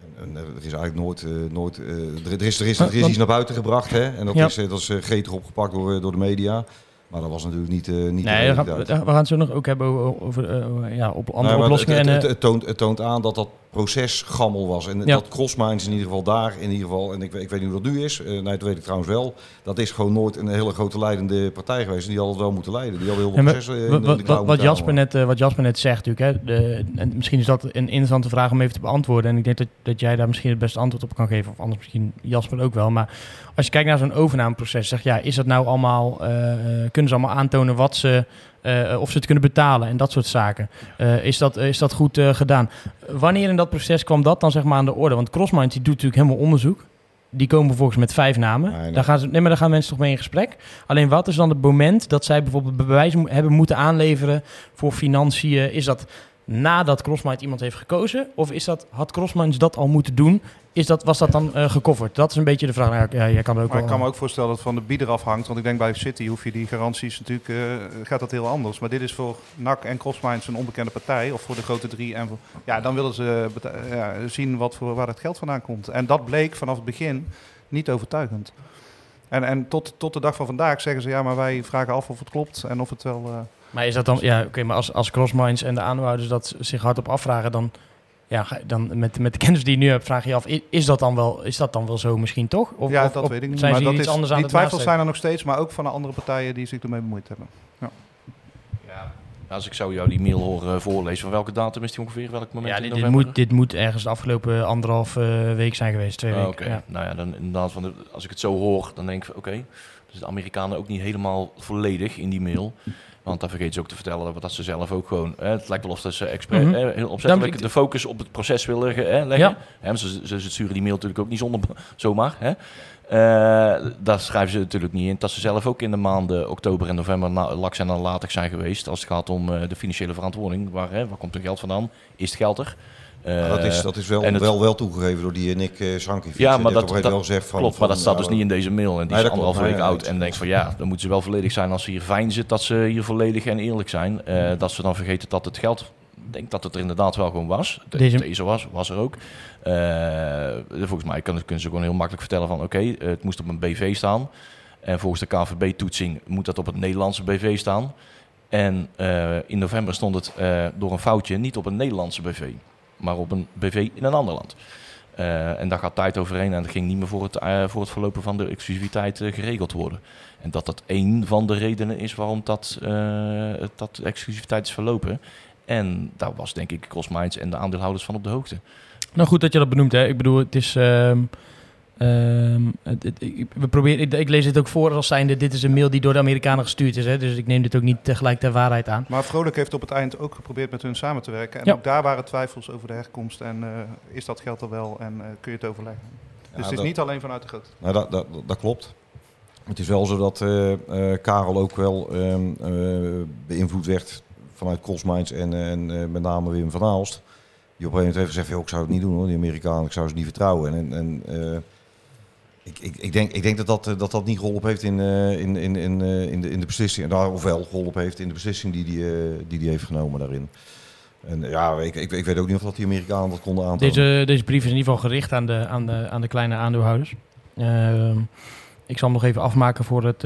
En, en, eh, er is eigenlijk nooit, eh, nooit eh, er, is, er is, er is iets naar buiten gebracht, hè? En dat Ja. is, eh, dat is eh, gretig opgepakt door, eh, door de media. Maar dat was natuurlijk niet, eh niet Nee, gaan, we gaan het zo nog ook hebben over, over, eh, ja, op andere Nee, oplossingen. Het, en, het, eh, het, toont, het toont aan dat dat proces gammel was. En Ja. dat Crossminds in ieder geval daar, in ieder geval, en ik, weet- ik weet niet hoe dat nu is, eh, nee, dat weet ik trouwens wel. Dat is gewoon nooit een hele grote leidende partij geweest. En die hadden het wel moeten leiden. Die hadden heel veel processen in wat, in wat, wat, Jasper net, wat Jasper net zegt natuurlijk, hè, de, en misschien is dat een interessante vraag om even te beantwoorden. En ik denk dat, dat jij daar misschien het beste antwoord op kan geven, of anders misschien Jasper ook wel. Maar als je kijkt naar zo'n overnameproces, zeg ja, is dat nou allemaal, eh, kunnen ze allemaal aantonen wat ze, eh, of ze het kunnen betalen en dat soort zaken. Eh, is, dat, is dat goed eh, gedaan? Wanneer in dat proces kwam dat dan zeg maar aan de orde? Want Crossminds die doet natuurlijk helemaal onderzoek. Die komen vervolgens met vijf namen. Nee, nee. Daar, gaan ze, nee, maar daar gaan mensen toch mee in gesprek. Alleen wat is dan het moment dat zij bijvoorbeeld bewijs hebben moeten aanleveren voor financiën? Is dat nadat Crossminds iemand heeft gekozen? Of is dat, had Crossminds dat al moeten doen? Is dat, was dat dan eh gecoverd? Dat is een beetje de vraag. Nou, ja, jij kan ook Maar ik kan me ook voorstellen dat het van de bieder afhangt. Want ik denk bij City hoef je die garanties natuurlijk, eh, gaat dat heel anders. Maar dit is voor NAC en Crossminds een onbekende partij. Of voor de grote drie. En voor, ja, dan willen ze ja, zien wat voor, waar het geld vandaan komt. En dat bleek vanaf het begin niet overtuigend. En, en tot, tot de dag van vandaag zeggen ze, ja, maar wij vragen af of het klopt en of het wel... eh, Maar is dat dan, ja, oké, maar als, als Crossminds en de aanhouders dat zich hardop afvragen, dan, ja, dan met, met de kennis die je nu hebt, vraag je je af, is dat dan wel, is dat dan wel zo misschien toch? Of, ja, of- dat of weet ik niet. Zijn maar ze dat iets is, anders aan die twijfels zijn er nog steeds, maar ook van de andere partijen die zich ermee bemoeid hebben. Ja, als ik zou jou die mail horen voorlezen, van welke datum is die ongeveer? Welk moment Ja, in dit, dit, november? moet, dit moet ergens de afgelopen anderhalf eh, week zijn geweest, twee Ah, weken. Oké, Ja. nou ja, dan inderdaad, van de, als ik het zo hoor, dan denk ik van oké, dus de Amerikanen ook niet helemaal volledig in die mail. Want daar vergeet ze ook te vertellen dat, ze zelf ook gewoon... Hè, het lijkt wel of dat ze expres, Mhm. heel opzettelijk Dan- de focus op het proces willen hè, leggen. Ja. Ze, sturen die mail natuurlijk ook niet zonder zomaar. Hè. Eh, daar schrijven ze natuurlijk niet in dat ze zelf ook in de maanden oktober en november laks en nalatig zijn geweest. Als het gaat om eh, de financiële verantwoording. Waar, hè, waar komt hun geld vandaan? Is het geld er? Dat is, Eh, dat is wel, en het- wel, wel toegegeven door die Nick uh, Sankiewicz. Ja, Die maar dat, dat wel gezegd van, klopt, maar dat staat dus niet in deze mail. En die Nee, is anderhalve week Nee, oud. nee, En denk van ja, dan moeten ze wel volledig zijn als ze hier fijn zit, dat ze hier volledig en eerlijk zijn. Eh, dat ze dan vergeten dat het geld, ik denk dat het er inderdaad wel gewoon was. De- Deze- Deze, was, was er ook. Eh, volgens mij kunnen, kunnen ze gewoon heel makkelijk vertellen van oké, eh, het moest op een BV staan. En volgens de KVB-toetsing moet dat op het Nederlandse BV staan. En eh, in november stond het eh, door een foutje niet op een Nederlandse BV, maar op een BV in een ander land. Eh, en daar gaat tijd overheen en dat ging niet meer voor het, eh, voor het verlopen van de exclusiviteit eh, geregeld worden. En dat dat één van de redenen is waarom dat, dat exclusiviteit is verlopen. En daar was denk ik Crossminds en de aandeelhouders van op de hoogte. Nou, goed dat je dat benoemt. Hè. Ik bedoel, het is... het- het- ik, we proberen, ik, ik lees dit ook voor als zijnde... dit is een mail die door de Amerikanen gestuurd is. Hè. Dus ik neem dit ook niet tegelijk ter waarheid aan. Maar Vrolijk heeft op het eind ook geprobeerd met hun samen te werken. En Ja. ook daar waren twijfels over de herkomst. En eh, is dat geld er wel en eh, kun je het overleggen? Dus Ja, het is dat- niet alleen vanuit de grote. Nou, dat, dat, dat klopt. Het is wel zo dat eh, eh, Karel ook wel ehm, eh, beïnvloed werd vanuit Crossminds en, en eh, met name Wim van Aalst. Die op een gegeven moment heeft gezegd, "Joh, ik zou het niet doen hoor, die Amerikanen, ik zou ze niet vertrouwen. En, en eh, ik, ik, ik, denk, ik denk dat dat, eh, dat, dat niet geholpen heeft in, eh, in, in, in, eh, in, de, in de beslissing. Nou, of wel geholpen heeft in de beslissing die die, eh, die, die heeft genomen daarin. En ja, ik, ik, weet ook niet of dat die Amerikanen dat konden aantonen. Deze, deze brief is in ieder geval gericht aan de, aan de, aan de kleine aandeelhouders. Ehm, ik zal hem nog even afmaken voor het,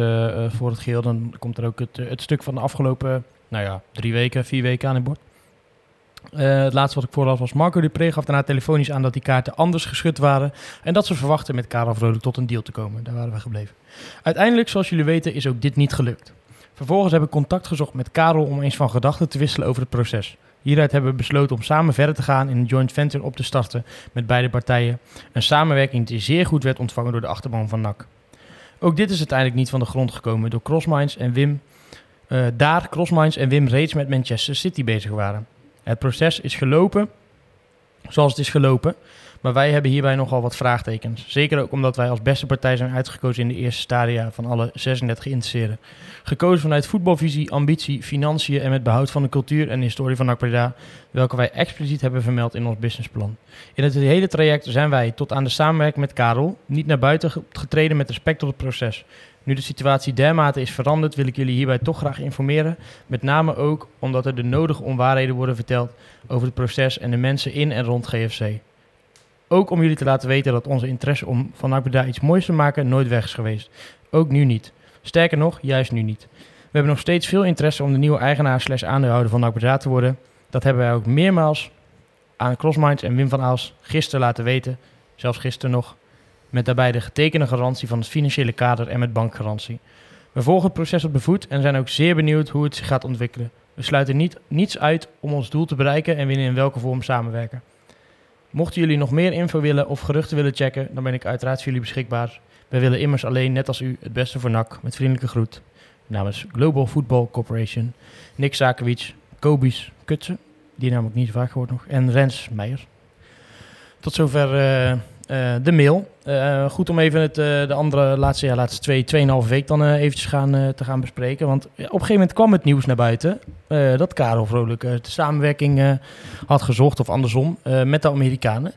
voor het geheel. Dan komt er ook het, het stuk van de afgelopen nou ja, drie weken, vier weken aan het bord. Eh, het laatste wat ik voorlas was Marco Dupré gaf daarna telefonisch aan dat die kaarten anders geschud waren. En dat ze verwachten met Karel Vrolijk tot een deal te komen. Daar waren we gebleven. Uiteindelijk, zoals jullie weten, is ook dit niet gelukt. Vervolgens heb ik contact gezocht met Karel om eens van gedachten te wisselen over het proces. Hieruit hebben we besloten om samen verder te gaan en een joint venture op te starten met beide partijen. Een samenwerking die zeer goed werd ontvangen door de achterban van NAC. Ook dit is uiteindelijk niet van de grond gekomen door Crossminds en Wim. eh, daar Crossminds en Wim reeds met Manchester City bezig waren. Het proces is gelopen zoals het is gelopen. Maar wij hebben hierbij nogal wat vraagtekens. Zeker ook omdat wij als beste partij zijn uitgekozen in de eerste stadia van alle 36 geïnteresseerden. Gekozen vanuit voetbalvisie, ambitie, financiën en met behoud van de cultuur en historie van NAC Breda, welke wij expliciet hebben vermeld in ons businessplan. In het hele traject zijn wij tot aan de samenwerking met Karel niet naar buiten ge- getreden met respect tot het proces. Nu de situatie dermate is veranderd, wil ik jullie hierbij toch graag informeren. Met name ook omdat er de nodige onwaarheden worden verteld over het proces en de mensen in en rond GFC. Ook om jullie te laten weten dat onze interesse om van NAC Breda iets moois te maken nooit weg is geweest. Ook nu niet. Sterker nog, juist nu niet. We hebben nog steeds veel interesse om de nieuwe eigenaar slash aandeelhouder van NAC Breda te worden. Dat hebben wij ook meermaals aan Crossminds en Wim van Aals gisteren laten weten. Zelfs gisteren nog. Met daarbij de getekende garantie van het financiële kader en met bankgarantie. We volgen het proces op de voet en zijn ook zeer benieuwd hoe het zich gaat ontwikkelen. We sluiten niet, niets uit om ons doel te bereiken en willen in welke vorm samenwerken. Mochten jullie nog meer info willen of geruchten willen checken, dan ben ik uiteraard voor jullie beschikbaar. Wij willen immers alleen, net als u, het beste voor NAC. Met vriendelijke groet. Namens Global Football Corporation. Nick Zakovic, Kobis Kutsen, die ook niet vaak gehoord nog. En Rens Meijer. Tot zover eh, de mail. Eh, goed om even het, eh, de andere laatste, ja, laatste twee, tweeënhalve week dan eh, eventjes gaan, eh, te gaan bespreken. Want op een gegeven moment kwam het nieuws naar buiten eh, dat Karel Vrolijk eh, de samenwerking eh, had gezocht, of andersom, eh, met de Amerikanen.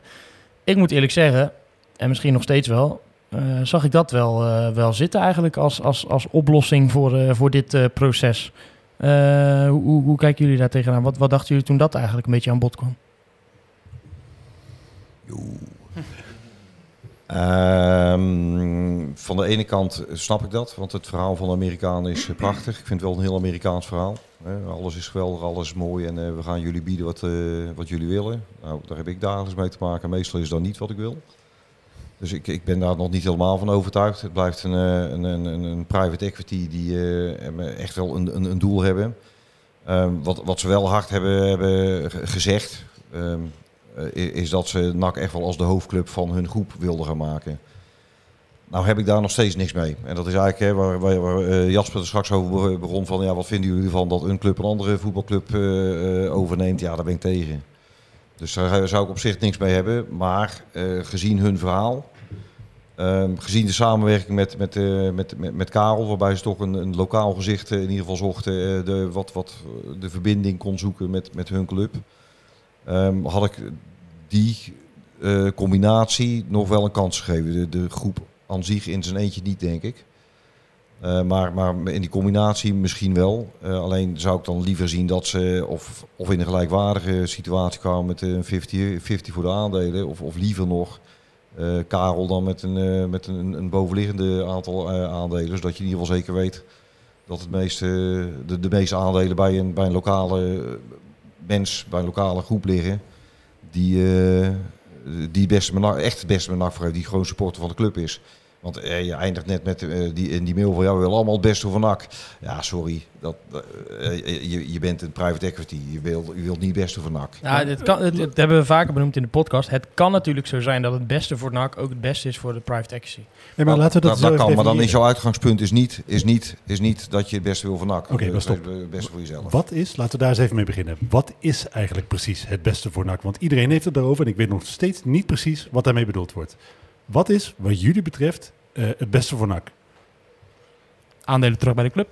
Ik moet eerlijk zeggen, en misschien nog steeds wel, eh, zag ik dat wel, eh, wel zitten eigenlijk als, als, als oplossing voor, eh, voor dit eh, proces. Eh, hoe, hoe kijken jullie daar tegenaan? Wat, wat dachten jullie toen dat eigenlijk een beetje aan bod kwam? Ehm, van de ene kant snap ik dat, want het verhaal van de Amerikanen is prachtig. Ik vind het wel een heel Amerikaans verhaal. alles is geweldig, alles is mooi en eh, we gaan jullie bieden wat, eh, wat jullie willen. Nou, daar heb ik dagelijks mee te maken. Meestal is dat niet wat ik wil. Dus ik, ik ben daar nog niet helemaal van overtuigd. Het blijft een, eh, een, een, een, private equity die echt wel een, een, een doel hebben. Ehm, wat, wat ze wel hard hebben, hebben ge- gezegd, ehm, eh, is dat ze NAC echt wel als de hoofdclub van hun groep wilden gaan maken. Nou heb ik daar nog steeds niks mee. En dat is eigenlijk hè, waar, waar, eh, Jasper er straks over be- begon van... Ja, wat vinden jullie ervan dat een club een andere voetbalclub eh, eh, overneemt? Ja, daar ben ik tegen. Dus daar zou ik op zich niks mee hebben. Maar eh, gezien hun verhaal... ehm, gezien de samenwerking met, met, eh, met, met, Karel... waarbij ze toch een, een lokaal gezicht eh, in ieder geval zochten... eh, de, wat, wat de verbinding kon zoeken met, met hun club... ehm, had ik die eh, combinatie nog wel een kans gegeven. De, de groep aan zich in zijn eentje niet, denk ik. Eh, maar, maar in die combinatie misschien wel. Eh, alleen zou ik dan liever zien dat ze of, of in een gelijkwaardige situatie kwamen met een 50, 50 voor de aandelen. Of, of liever nog Karel dan met een, met een, een bovenliggende aantal aandelen. Zodat je in ieder geval zeker weet dat het meeste, de, de meeste aandelen bij een, bij een lokale mens, bij een lokale groep liggen. Die, eh, die benak- echt het beste benak voor heeft, die gewoon supporter van de club is. Want eh, je eindigt net met eh, die, in die mail van ja, we willen allemaal het beste voor NAC. Ja, sorry. Dat, eh, je, je bent een private equity. Je wilt, je wilt niet het beste voor NAC. Ja, dit kan, het, het hebben we vaker benoemd in de podcast. Het kan natuurlijk zo zijn dat het beste voor NAC ook het beste is voor de private equity. Nee, maar laten we dat, dat, zo kan, even maar dan is jouw uitgangspunt is niet, is niet, is niet dat je het beste wil voor NAC. Oké, stop. Het beste voor jezelf. Wat is, laten we daar eens even mee beginnen. Wat is eigenlijk precies het beste voor NAC? Want iedereen heeft het daarover en ik weet nog steeds niet precies wat daarmee bedoeld wordt. Wat is, wat jullie betreft, eh, het beste voor NAC? Aandelen terug bij de club.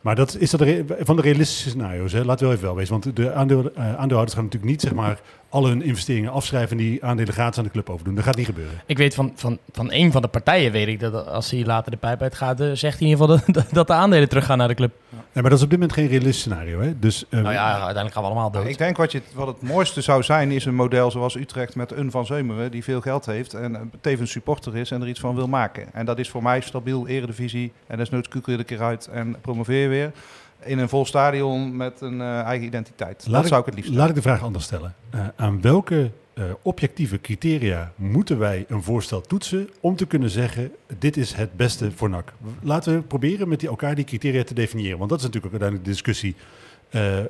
Maar dat is dat van de realistische scenario's, hè? laten we wel even wel wezen. Want de aandeel, eh, aandeelhouders gaan natuurlijk niet zeg maar, al hun investeringen afschrijven en die aandelen gratis aan de club overdoen. Dat gaat niet gebeuren. Ik weet van, van, van een van de partijen, weet ik, dat als hij later de pijp uitgaat, eh, zegt hij in ieder geval dat, dat de aandelen teruggaan naar de club. Nee, maar dat is op dit moment geen realistisch scenario. Hè? Dus, eh, Nou ja, uiteindelijk gaan we allemaal dood. Ik denk wat, je, wat het mooiste zou zijn, is een model zoals Utrecht met een van Zeumeren, die veel geld heeft en eh, tevens supporter is en er iets van wil maken. En dat is voor mij stabiel eredivisie en desnoods kukel je er een keer uit en promoveer je weer. In een vol stadion met een eh, eigen identiteit. Laat dat ik- zou ik het liefst Laat ik de vraag anders stellen. Eh, aan welke eh, objectieve criteria moeten wij een voorstel toetsen om te kunnen zeggen, dit is het beste voor NAC? Laten we proberen met die, elkaar die criteria te definiëren. Want dat is natuurlijk ook uiteindelijk de discussie,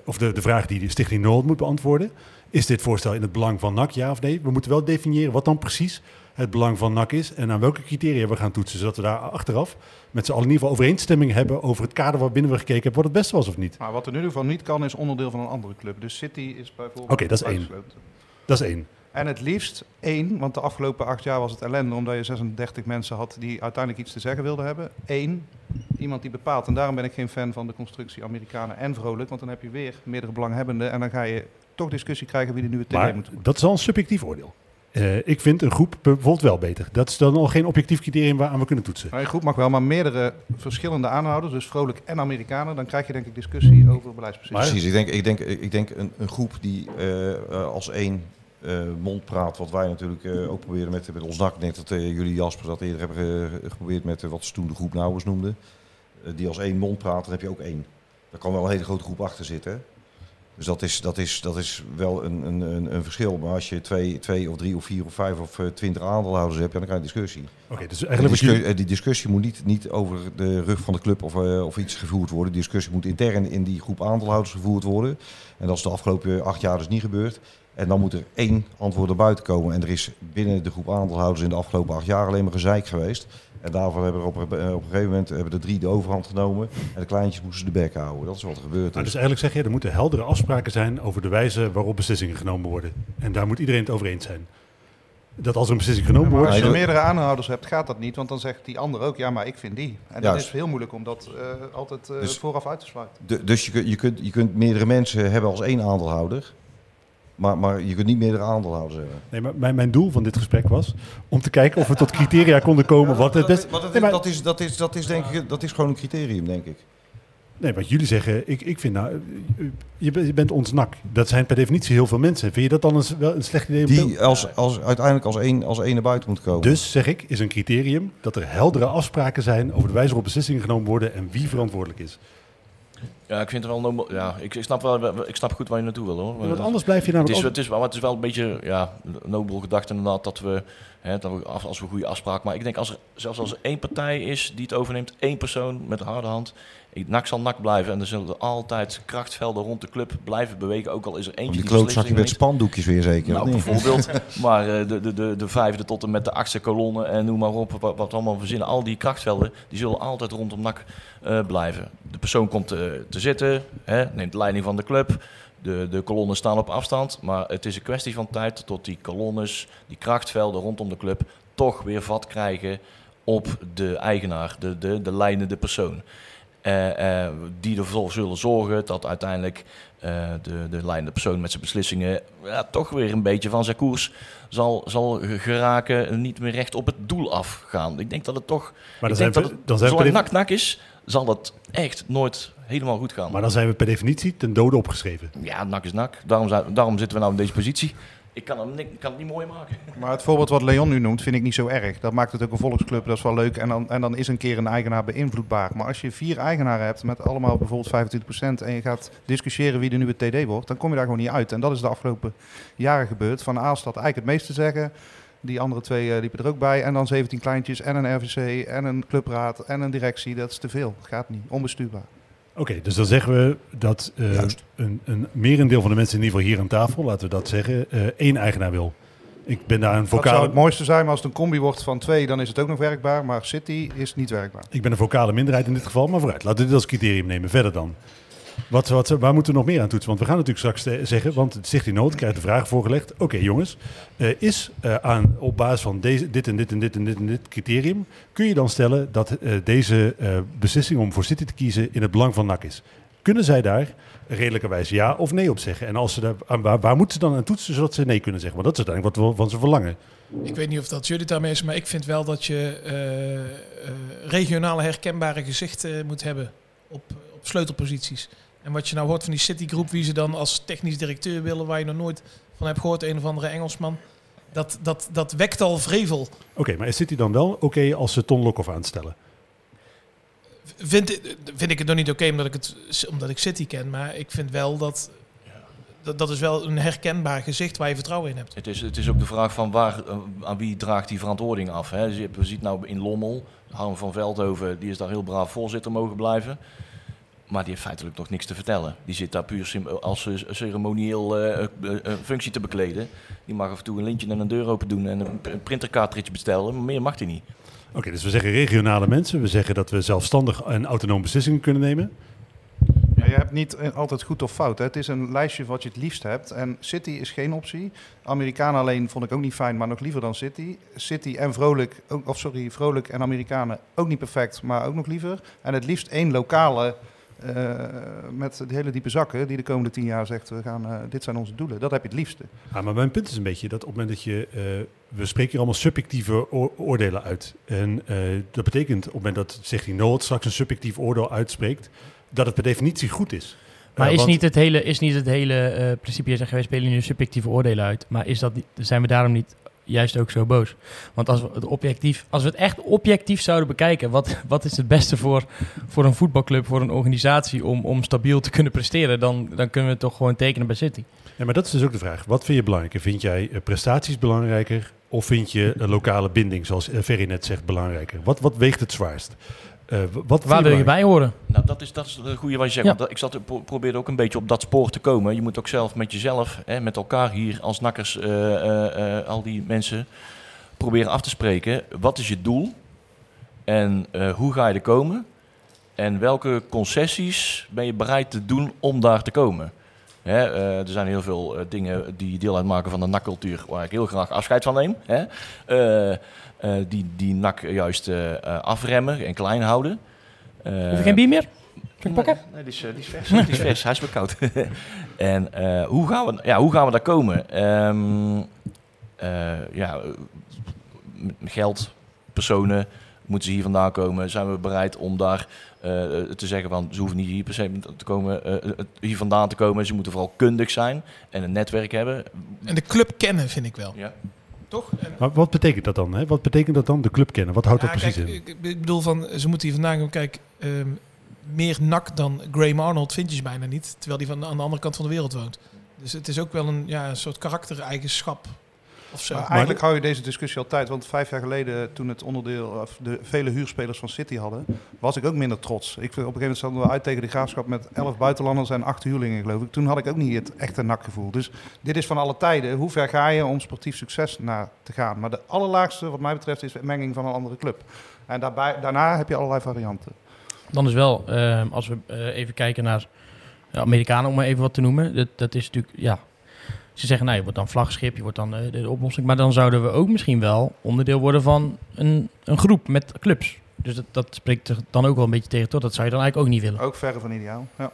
of de, de vraag die de Stichting Noord moet beantwoorden. Is dit voorstel in het belang van NAC, ja of nee? We moeten wel definiëren wat dan precies het belang van NAC is en aan welke criteria we gaan toetsen, zodat we daar achteraf met z'n allen in ieder geval overeenstemming hebben over het kader waarbinnen we gekeken hebben wat het beste was of niet. Maar wat er in ieder geval niet kan, is onderdeel van een andere club. Dus City is bijvoorbeeld. Oké, dat is één. Dat is één. En het liefst één, want de afgelopen acht jaar was het ellende omdat je 36 mensen had die uiteindelijk iets te zeggen wilden hebben. Eén, iemand die bepaalt. En daarom ben ik geen fan van de constructie Amerikanen en vrolijk, want dan heb je weer meerdere belanghebbenden en dan ga je toch discussie krijgen wie de nieuwe TD Maar moet dat is al een subjectief oordeel. Eh, ik vind een groep bijvoorbeeld wel beter. Dat is dan al geen objectief criterium waaraan we kunnen toetsen. Maar een groep mag wel, maar meerdere verschillende aanhouders, dus vrolijk en Amerikanen, dan krijg je denk ik discussie over beleidsbeslissingen. Precies, ik denk, ik denk, ik denk een, een groep die eh, eh, als één eh, mond praat, wat wij natuurlijk eh, ook proberen met, met ons dak. Ik denk dat eh, jullie Jasper dat eerder hebben ge- geprobeerd met wat ze toen de groep Nauwers noemden. Die als één mond praat, dan heb je ook één. Daar kan wel een hele grote groep achter zitten. Dus dat is, dat is, dat is wel een, een, een, verschil. Maar als je twee, twee of drie of vier of vijf of eh, twintig aandeelhouders hebt, ja, dan krijg je discussie. Oké, dus Die, eigenlijk discu- eh, die discussie moet niet, niet over de rug van de club of, eh, of iets gevoerd worden. Die discussie moet intern in die groep aandeelhouders gevoerd worden. En dat is de afgelopen acht jaar dus niet gebeurd. En dan moet er één antwoord naar buiten komen. En er is binnen de groep aandeelhouders in de afgelopen acht jaar alleen maar gezeik geweest. En daarvoor hebben er op, een- op een gegeven moment hebben de drie de overhand genomen. En de kleintjes moesten de bek houden. Dat is wat er gebeurd Nou, is. dus eigenlijk zeg je, er moeten heldere afspraken zijn over de wijze waarop beslissingen genomen worden. En daar moet iedereen het over eens zijn. Dat als er een beslissing genomen wordt... als je meerdere aanhouders hebt, gaat dat niet, want dan zegt die ander ook, ja, maar ik vind die. En dat is heel moeilijk om dat eh, altijd eh, Dus- vooraf uit te sluiten. Dus je, kunt- je, kunt, je kunt meerdere mensen hebben als één aandeelhouder. Maar, maar je kunt niet meerdere aandeelhouders hebben. Nee, maar mijn, mijn doel van dit gesprek was om te kijken of we tot criteria konden komen wat dat, maar- dat, is, dat, is, dat is denk ik, dat is gewoon een criterium, denk ik. Nee, wat jullie zeggen, ik, ik vind nou, eh, je, bent- je bent ons nak. Dat zijn per definitie heel veel mensen. Vind je dat dan een, wel een slecht idee? om Die als, als, uiteindelijk als één, als één naar buiten moet komen. Dus zeg ik, is een criterium dat er heldere afspraken zijn over de wijze waarop beslissingen genomen worden en wie verantwoordelijk is. Ja, ik vind het wel... no- Ja, ik, ik, snap wel, ik snap goed waar je naartoe wil, hoor. Want anders blijf je Het namelijk... is, altijd- het, is, wel- maar het is wel een beetje ja, nobel gedacht inderdaad dat we, hè, dat we als we goede afspraken maar ik denk als er zelfs als er één partij is die het overneemt, één persoon met een harde hand, Ik- NAC zal NAC blijven en er zullen altijd krachtvelden rond de club blijven bewegen. Ook al is er eentje Die die beslissingen met spandoekjes weer zeker. Nou, bijvoorbeeld. maar eh, de, de, de, de vijfde tot en met de achtste kolonne en noem maar op, wat, wat allemaal verzinnen. Al die krachtvelden, die zullen altijd rondom NAC eh, blijven. De persoon komt eh, te zitten, hè, neemt de leiding van de club. De, de kolonnen staan op afstand, maar het is een kwestie van tijd tot die kolonnes, die krachtvelden rondom de club, toch weer vat krijgen op de eigenaar, de, de, de leidende persoon. Eh, eh, die ervoor zullen zorgen dat uiteindelijk eh, de, de leidende persoon met zijn beslissingen ja, toch weer een beetje van zijn koers zal, zal geraken, niet meer recht op het doel afgaan. Ik denk dat het toch, Maar ik dan zijn, denk dat het, dan, zijn zolang nak-nak is, zal dat echt nooit helemaal goed gaan. maar dan zijn we per definitie ten dode opgeschreven. Ja, nak is nak. Daarom, daarom zitten we nou in deze positie. Ik kan, hem, kan het niet mooi maken. Maar het voorbeeld wat Leon nu noemt, vind ik niet zo erg. Dat maakt het ook een volksclub, dat is wel leuk. En dan, en dan is een keer een eigenaar beïnvloedbaar. Maar als je vier eigenaren hebt met allemaal bijvoorbeeld 25% en je gaat discussiëren wie er nu het TD wordt, dan kom je daar gewoon niet uit. En dat is de afgelopen jaren gebeurd. Van Aalstad eigenlijk het meeste zeggen. Die andere twee eh, liepen er ook bij. En dan 17 kleintjes en een RVC en een clubraad en een directie. Dat is te veel. Gaat niet. Onbestuurbaar. Oké, dus dan zeggen we dat eh, een, een merendeel van de mensen in ieder geval hier aan tafel, laten we dat zeggen, eh, één eigenaar wil. Ik ben daar een Dat zou vocale, het mooiste zijn, maar als het een combi wordt van twee, dan is het ook nog werkbaar. Maar City is niet werkbaar. ik ben een vocale minderheid in dit geval, maar vooruit. Laten we dit als criterium nemen. Verder dan. Wat, wat, waar moeten we nog meer aan toetsen? Want we gaan natuurlijk straks eh, zeggen, want het Stichting Nood krijgt de vraag voorgelegd. Oké jongens, eh, is eh, aan, op basis van deze, dit en dit en dit en dit en dit criterium, kun je dan stellen dat deze beslissing om voor City te kiezen in het belang van NAC is? Kunnen zij daar redelijkerwijs ja of nee op zeggen? En als ze daar, waar, moeten ze dan aan toetsen zodat ze nee kunnen zeggen? Want dat is uiteindelijk wat we van ze verlangen. Ik weet niet of dat jullie daarmee is, maar ik vind wel dat je eh, regionale herkenbare gezichten moet hebben op, op sleutelposities. En wat je nou hoort van die Citigroep, wie ze dan als technisch directeur willen, waar je nog nooit van hebt gehoord, een of andere Engelsman, dat, dat, dat wekt al vrevel. Oké, maar is City dan wel oké als ze Ton Lokhoff aanstellen? Vind, vind ik het nog niet oké omdat, ik het, omdat ik City ken, maar ik vind wel dat, dat dat is wel een herkenbaar gezicht waar je vertrouwen in hebt. Het is, het is ook de vraag van waar, aan wie draagt die verantwoording af. Hè? Dus je zien nou in Lommel, Harm van Veldhoven, die is daar heel braaf voorzitter mogen blijven. Maar die heeft feitelijk nog niks te vertellen. Die zit daar puur als ceremonieel eh, eh, eh, functie te bekleden. Die mag af en toe een lintje en een deur open doen en een printercartridge bestellen. Maar meer mag hij niet. Oké, dus we zeggen regionale mensen. We zeggen dat we zelfstandig en autonoom beslissingen kunnen nemen. Ja, je hebt niet altijd goed of fout. Hè. Het is een lijstje wat je het liefst hebt. En City is geen optie. Amerikanen alleen vond ik ook niet fijn, maar nog liever dan City. City en Vrolijk, ook, of sorry, Vrolijk en Amerikanen ook niet perfect, maar ook nog liever. En het liefst één lokale eh, met de hele diepe zakken die de komende tien jaar zegt, we gaan, eh, dit zijn onze doelen. Dat heb je het liefste. Ah, maar mijn punt is een beetje dat op het moment dat je... eh, we spreken hier allemaal subjectieve oor- oordelen uit. En eh, dat betekent op het moment dat Stichting Noord straks een subjectief oordeel uitspreekt... dat het per definitie goed is. Maar is, want- niet het hele, is niet het hele eh, principe, je zegt, wij spelen nu subjectieve oordelen uit. Maar is dat niet, zijn we daarom niet juist ook zo boos? Want als we het, objectief, als we het echt objectief zouden bekijken, wat, wat is het beste voor, voor een voetbalclub, voor een organisatie om, om stabiel te kunnen presteren, dan, dan kunnen we toch gewoon tekenen bij City. Ja, maar dat is dus ook de vraag. Wat vind je belangrijker? Vind jij eh, prestaties belangrijker of vind je een lokale binding, zoals eh, Ferry net zegt, belangrijker? Wat, wat weegt het zwaarst? Eh, wat Waar wil je bij horen? Nou, dat is, dat is het goede wat je zegt. Ja. Want dat- ik zat, pro- probeerde ook een beetje op dat spoor te komen. Je moet ook zelf met jezelf, hè, met elkaar hier als nakkers, eh, eh, eh, al die mensen, proberen af te spreken. Wat is je doel? En eh, hoe ga je er komen? En welke concessies ben je bereid te doen om daar te komen? Hè, eh, er zijn heel veel eh, dingen die deel uitmaken van de nakcultuur, waar ik heel graag afscheid van neem. Hè? Eh, die, die nak juist eh, eh, afremmen en klein houden. Eh, Hoef je geen bier meer? Kan ik pakken? Nee, nee, die is, die is vers. die is vers. Hij is wel koud. en eh, hoe, gaan we, ja, hoe gaan we daar komen? Ehm, eh, ja, geld, personen, moeten ze hier vandaan komen? Zijn we bereid om daar eh, te zeggen van ze hoeven niet hier per se te komen, hier vandaan te komen. Ze moeten vooral kundig zijn en een netwerk hebben. En de club kennen vind ik wel. Ja. Toch? En, Maar wat betekent dat dan? Hè? Wat betekent dat dan, de club kennen? Wat houdt Ja, dat precies kijk, in? Ik bedoel van, ze moeten hier vandaan komen. Kijk, ehm, meer nak dan Graham Arnold vind je ze bijna niet. Terwijl die van, aan de andere kant van de wereld woont. Dus het is ook wel een, ja, een soort karaktereigenschap. Of zo. Maar eigenlijk hou je deze discussie altijd. Want vijf jaar geleden, toen het onderdeel, of de vele huurspelers van City hadden, was ik ook minder trots. Ik, vind, op een gegeven moment stonden we uit tegen de graafschap met elf buitenlanders en acht huurlingen, geloof ik. Toen had ik ook niet het echte nakgevoel. Dus dit is van alle tijden. Hoe ver ga je om sportief succes naar te gaan? Maar de allerlaagste, wat mij betreft, is de menging van een andere club. En daarbij, daarna heb je allerlei varianten. Dan is wel, eh, als we eh, even kijken naar de Amerikanen, om maar even wat te noemen. Dat, dat is natuurlijk, ja. Ze zeggen, nou, je wordt dan vlaggenschip, je wordt dan eh, de, de oplossing. Maar dan zouden we ook misschien wel onderdeel worden van een, een groep met clubs. Dus dat, dat spreekt er dan ook wel een beetje tegen tot. Dat zou je dan eigenlijk ook niet willen. Ook verre van ideaal. Ja.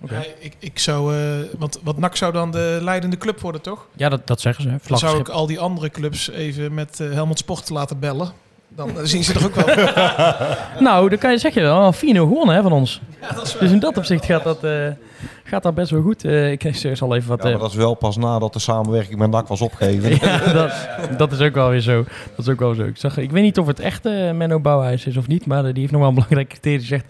Oké. Ja, ik, ik zou, eh, want wat NAC zou dan de leidende club worden, toch? Ja, dat, dat zeggen ze. Hè. Dan zou ik al die andere clubs even met eh, Helmond Sport laten bellen. Dan eh, zien ze er ook wel. Nou, dan kan je, zeg je wel, 4-0 gewonnen hè, van ons. dus in dat opzicht gaat dat, eh, gaat dat best wel goed. Eh, ik zal even wat... Ja, maar dat is wel pas nadat de samenwerking met NAC was opgegeven. ja, dat, dat is ook wel weer zo. Dat is ook wel zo. Ik, zag, ik weet niet of het echt eh, Menno Bouwhuis is of niet, maar die heeft nog wel een belangrijk criterium. Die zegt,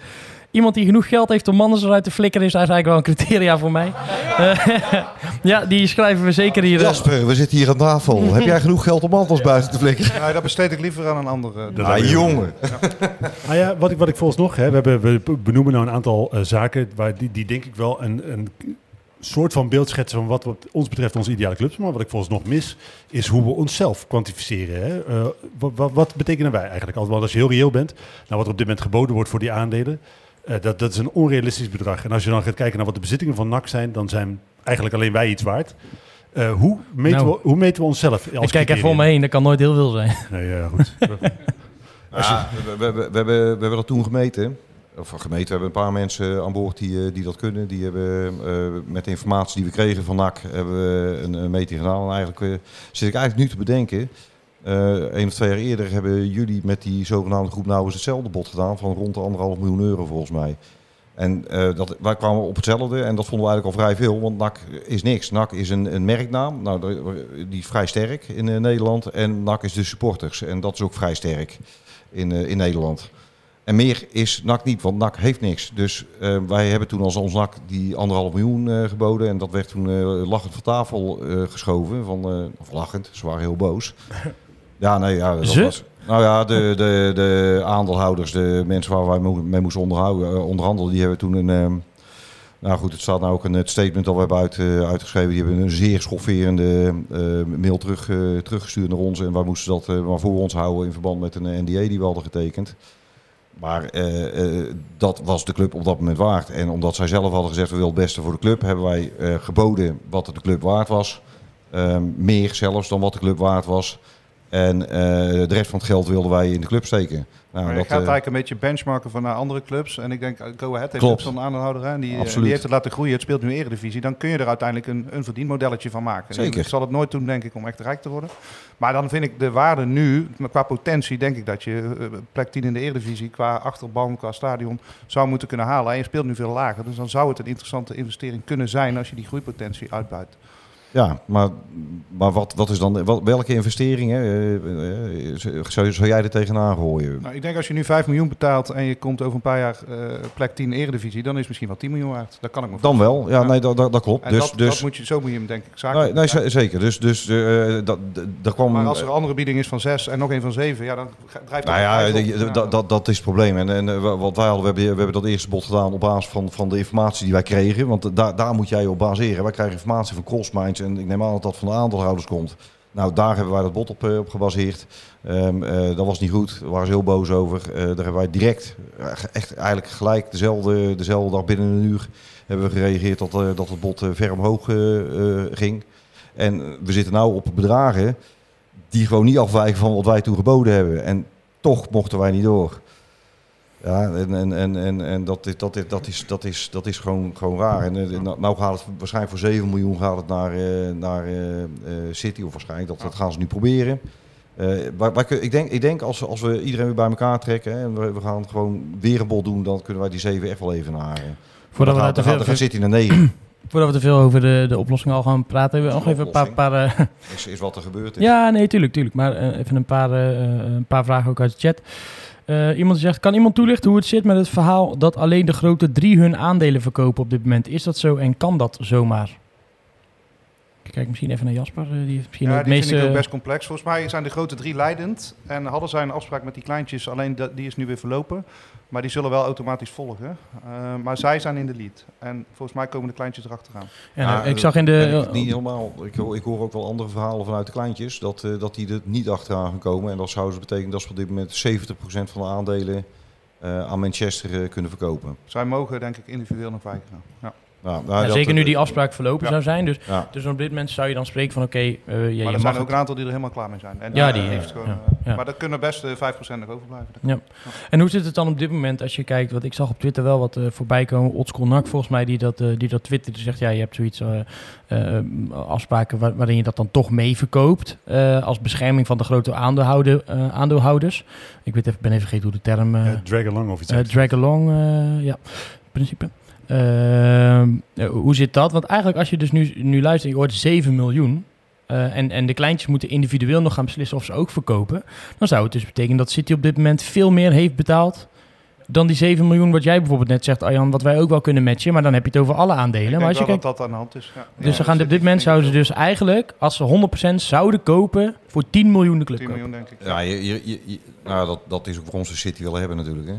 iemand die genoeg geld heeft om mannen eruit te flikkeren is eigenlijk wel een criteria voor mij. Eh, ja, die schrijven we zeker hier. eh, Jasper, we zitten hier aan tafel. Heb jij genoeg geld om anders buiten te flikkeren? Nee, dat besteed ik liever aan een andere. Ah, ook weer. jongen. Nou ja, wat ik, wat ik volgens nog, hè, we, hebben, we benoemen nou een aantal eh, zaken waar die, die denk ik wel een, een soort van beeld schetsen van wat, wat ons betreft onze ideale clubs. Maar wat ik volgens nog mis, is hoe we onszelf kwantificeren. Hè? Eh, wat, wat, wat betekenen wij eigenlijk? Al- Want als je heel reëel bent, nou, wat er op dit moment geboden wordt voor die aandelen, eh, dat, dat is een onrealistisch bedrag. En als je dan gaat kijken naar wat de bezittingen van NAC zijn, dan zijn eigenlijk alleen wij iets waard. Eh, hoe, meten Nou. we, hoe meten we onszelf? Als ik kijk even om me heen, dat kan nooit heel veel zijn. Nee, ja, goed. Ja, we, we, we, we hebben, we hebben dat toen gemeten. Of gemeten, we hebben een paar mensen aan boord die, eh, die dat kunnen. Die hebben eh, met de informatie die we kregen van NAC hebben we een, een meting gedaan. En eigenlijk zit ik eigenlijk nu te bedenken. Eh een of twee jaar eerder hebben jullie met die zogenaamde groep eens hetzelfde bod gedaan van rond de anderhalf miljoen euro volgens mij. En eh, dat, wij kwamen op hetzelfde en dat vonden we eigenlijk al vrij veel, want NAC is niks. NAC is een, een merknaam, nou, die is vrij sterk in eh, Nederland. En NAC is de supporters en dat is ook vrij sterk in, in Nederland. En meer is NAC niet, want NAC heeft niks. Dus wij hebben toen als ons NAC die anderhalf miljoen geboden. En dat werd toen lachend van tafel geschoven. Van, of lachend, ze waren heel boos. Ja, nee, ja, dat Ze? was... Nou ja, de, de, de aandeelhouders, de mensen waar wij mee moesten onderhouden, eh, onderhandelen, die hebben toen een... ehm, nou goed, het staat nou ook in het statement dat we hebben uit, eh, uitgeschreven. Die hebben een zeer schofferende eh, mail terug, teruggestuurd naar ons. En wij moesten dat maar voor ons houden in verband met een NDA die we hadden getekend. Maar dat was de club op dat moment waard. En omdat zij zelf hadden gezegd, we willen het beste voor de club, hebben wij geboden wat de club waard was. Ehm, meer zelfs dan wat de club waard was. En eh, de rest van het geld wilden wij in de club steken. Nou, Maar je dat, gaat eh, eigenlijk een beetje benchmarken van naar andere clubs. En ik denk, eh, Go Ahead heeft Klopt. ook zo'n aandeelhouder. Hè? Die, Absoluut. die heeft het laten groeien. Het speelt nu Eredivisie. Dan kun je er uiteindelijk een, een verdienmodelletje van maken. Zeker. Ik zal het nooit doen, denk ik, om echt rijk te worden. Maar dan vind ik de waarde nu, qua potentie, denk ik dat je plek 10 in de Eredivisie, qua achterban, qua stadion, zou moeten kunnen halen. En je speelt nu veel lager. Dus dan zou het een interessante investering kunnen zijn als je die groeipotentie uitbuit. Ja, maar, maar wat, wat is dan, wat, welke investeringen eh, eh, zou, zou jij er tegenaan gooien? Nou, ik denk als je nu 5 miljoen betaalt en je komt over een paar jaar eh, plek 10 Eredivisie, dan is het misschien wel 10 miljoen waard. Dat kan ik me Dan wel, ja, Ja. nee, dat, dat, dat klopt. En dus, dat, dus, dat moet je, zo moet je hem denk ik zakelijk nee, nee, zeker. Dus, dus dat, dat, kwam... Maar als er een andere bieding is van 6 en nog een van 7, ja, dan drijft dat Nou ja, dat, dat, dat is het probleem. En, en wat wij hadden, we hebben, we hebben dat eerste bod gedaan op basis van, van de informatie die wij kregen. Want daar, daar moet jij je op baseren. Wij krijgen informatie van En ik neem aan dat dat van de aandeelhouders komt. Nou, daar hebben wij dat bod op, eh, op gebaseerd. Ehm, eh, dat was niet goed, daar waren ze heel boos over. Eh, daar hebben wij direct, echt eigenlijk gelijk dezelfde, dezelfde dag binnen een uur hebben we gereageerd dat, dat het eh, ver omhoog ging. En we zitten nu op bedragen die gewoon niet afwijken van wat wij toen geboden hebben. En toch mochten wij niet door. Ja, en, en, en, en, en dat, is, dat, is, dat, is, dat, is, dat is gewoon, gewoon raar. En eh, nou, nou gaat het waarschijnlijk voor 7 miljoen gaat het naar, eh, naar eh, City, of waarschijnlijk, dat, dat gaan ze nu proberen. Kun- ik, denk, ik denk als, we- als we iedereen weer bij elkaar trekken hè, en we, we gaan gewoon weer een bod doen, dan kunnen wij die 7 echt wel even naar. Voordat we gaat, veel, gaat City naar 9. Voordat we te veel over de, de oplossing al gaan praten, hebben we nog even een paar... paar eh, is, is wat er gebeurd is. Ja, nee, tuurlijk, tuurlijk. Maar eh, even een paar, eh, een paar vragen ook uit de chat. Iemand zegt, kan iemand toelichten hoe het zit met het verhaal dat alleen de grote drie hun aandelen verkopen op dit moment? Is dat zo en kan dat zomaar? Kijk misschien even naar Jasper. eh, die heeft misschien Ja, het die meeste... vind ik ook best complex. Volgens mij zijn de grote drie leidend. En hadden zij een afspraak met die kleintjes, alleen dat- die is nu weer verlopen. Maar die zullen wel automatisch volgen. Eh, maar zij zijn in de lead. En volgens mij komen de kleintjes erachteraan. En, Ja, eh, ik zag in de... ik niet helemaal. Ik hoor, ik hoor ook wel andere verhalen vanuit de kleintjes dat, eh, dat die er niet achteraan gaan komen. En dat zou dus betekenen dat ze op dit moment 70% van de aandelen eh, aan Manchester eh, kunnen verkopen. Zij mogen denk ik individueel nog weigeren. Ja. Nou, dat- zeker nu die afspraak verlopen Ja. zou zijn. Dus, Ja. dus op dit moment zou je dan spreken van oké, eh, ja, maar je er mag zijn het- ook een aantal die er helemaal klaar mee zijn. En Ja, eh, die, heeft ja, gewoon, ja, eh, ja. Maar er kunnen best eh, 5% nog overblijven. Ja. En hoe zit het dan op dit moment als je kijkt, want ik zag op Twitter wel wat eh, voorbij komen, Otskol Nak volgens mij, die dat, eh, die dat twittert, die zegt ja, je hebt zoiets, eh, eh, afspraken waar- waarin je dat dan toch mee verkoopt, eh, als bescherming van de grote aandeelhouder, eh, aandeelhouders. Ik weet even, ben even vergeten hoe de term... eh, Eh, drag along of iets. eh, drag along, eh, ja, in principe. Ehm, eh, hoe zit dat? Want eigenlijk als je dus nu, nu luistert, je hoort 7 miljoen. eh, en, en de kleintjes moeten individueel nog gaan beslissen of ze ook verkopen. Dan zou het dus betekenen dat City op dit moment veel meer heeft betaald dan die 7 miljoen wat jij bijvoorbeeld net zegt, Arjan, wat wij ook wel kunnen matchen. Maar dan heb je het over alle aandelen. Ik maar als je wel kijkt, dat dat aan de hand is. Ja. dus ze Ja, gaan dat op dit moment zouden ze dus eigenlijk, als ze 100% zouden kopen, voor 10 miljoen de club ik 10 kopen. miljoen denk ik. Ja, je, je, je- je- nou, dat, dat is ook waarom ze City willen hebben natuurlijk. Hè.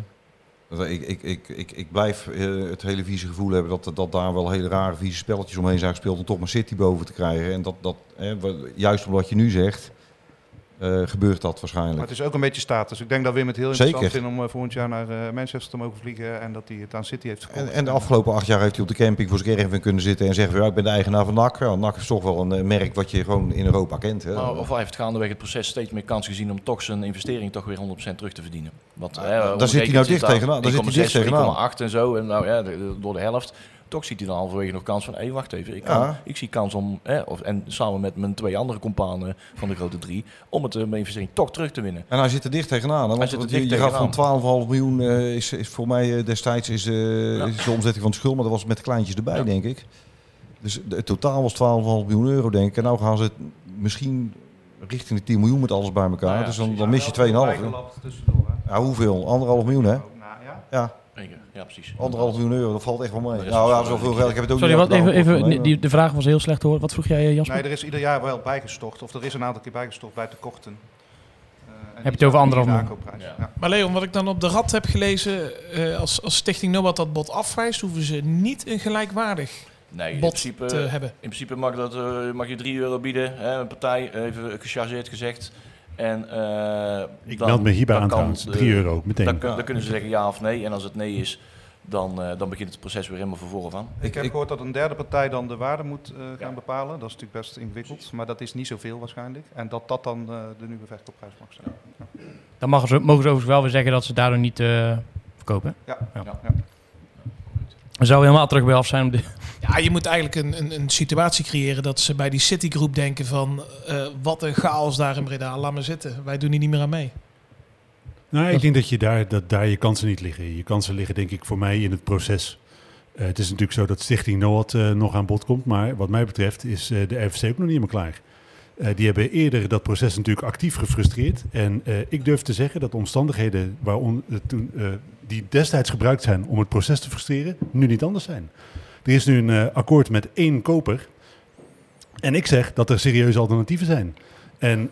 Ik, ik, ik, ik, ik blijf eh, het hele vieze gevoel hebben dat, dat daar wel hele rare vieze spelletjes omheen zijn gespeeld om toch maar City boven te krijgen. En dat, dat hè, juist om wat je nu zegt, eh, gebeurt dat Maar waarschijnlijk. het is ook een beetje status. Ik denk dat Wim het heel Zeker. interessant vindt om eh, volgend jaar naar eh, Manchester te mogen vliegen. En dat hij het aan City heeft verkocht. En, en de afgelopen acht jaar heeft hij op de camping voor zijn caravan kunnen zitten en zeggen: van, ja, ik ben de eigenaar van NAC. Ja, NAC is toch wel een merk wat je gewoon in Europa kent. Hè. Maar of hij heeft gaandeweg het proces steeds meer kans gezien om toch zijn investering toch weer 100% terug te verdienen. Want, Ah, hè, daar zit hij nou dicht tegenaan. Daar zit hij dicht 1,6, tegenaan. 1,8 en zo. En nou ja, door de helft. Toch ziet hij dan halverwege nog kans van, hé, wacht even. Ik, kan, Ja. ik zie kans om, hè, of, en samen met mijn twee andere companen van de grote drie, om het, eh, mijn investering toch terug te winnen. En hij zit er dicht tegenaan. Hij zit er je, dicht je gaat van tegenaan. 12,5 miljoen, eh, is, is voor mij eh, destijds is, eh, is de omzetting van de schuld, maar dat was met de kleintjes erbij, Ja. denk ik. Dus de- het totaal was 12,5 miljoen euro, denk ik. En nou gaan ze het misschien richting de 10 miljoen met alles bij elkaar. Nou ja, dus dan, mis je 2,5. hè. Bijgelapt tussendoor, hè. Ja, hoeveel? Anderhalf miljoen, hè? Nou, ja. Ja, precies. anderhalf miljoen euro, dat valt echt wel mee. Nou ja, zoveel geld. Ik heb het ook Sorry, niet wat, even, even, die, de vraag was heel slecht hoor. Wat vroeg jij, eh, Jasper? Nee, er is ieder jaar wel bijgestort. Of er is een aantal keer bijgestort bij tekorten. Eh, en je het over anderhalf miljoen? Ja. Ja. Maar Leon, wat ik dan op de rad heb gelezen, eh, als, als Stichting Nobad dat bod afwijst, hoeven ze niet een gelijkwaardig Nee, in bod principe, te hebben. in principe mag, dat, eh, mag je 3 euro bieden, hè, een partij, even gechargeerd gezegd. En, eh, Ik dan- meld me hierbij aan kan, trouwens. eh, 3 euro, meteen. Dan, dan kunnen ze zeggen ja of nee. En als het nee is, dan, eh, dan begint het proces weer helemaal van voren van. Ik heb ik- gehoord dat een derde partij dan de waarde moet eh, gaan Ja. bepalen. Dat is natuurlijk best ingewikkeld, maar dat is niet zoveel waarschijnlijk. En dat dat dan eh, de nieuwe verkoopprijs mag zijn. Dan mogen ze, mogen ze overigens wel weer zeggen dat ze daardoor niet eh, verkopen. Ja. Ja. Ja. Dan zou helemaal terug bij af zijn om de, Ja, je moet eigenlijk een, een, een situatie creëren dat ze bij die Citigroep denken van eh, wat een chaos daar in Breda, laat maar zitten. Wij doen hier niet meer aan mee. Nou, ik denk dat, je daar, dat daar je kansen niet liggen. Je kansen liggen denk ik voor mij in het proces. Eh, het is natuurlijk zo dat Stichting NOAD eh, nog aan bod komt. Maar wat mij betreft is eh, de RVC ook nog niet helemaal klaar. Die hebben eerder dat proces natuurlijk actief gefrustreerd. En ik durf te zeggen dat de omstandigheden waarom, toen, die destijds gebruikt zijn om het proces te frustreren, nu niet anders zijn. Er is nu een akkoord met één koper. En ik zeg dat er serieuze alternatieven zijn. En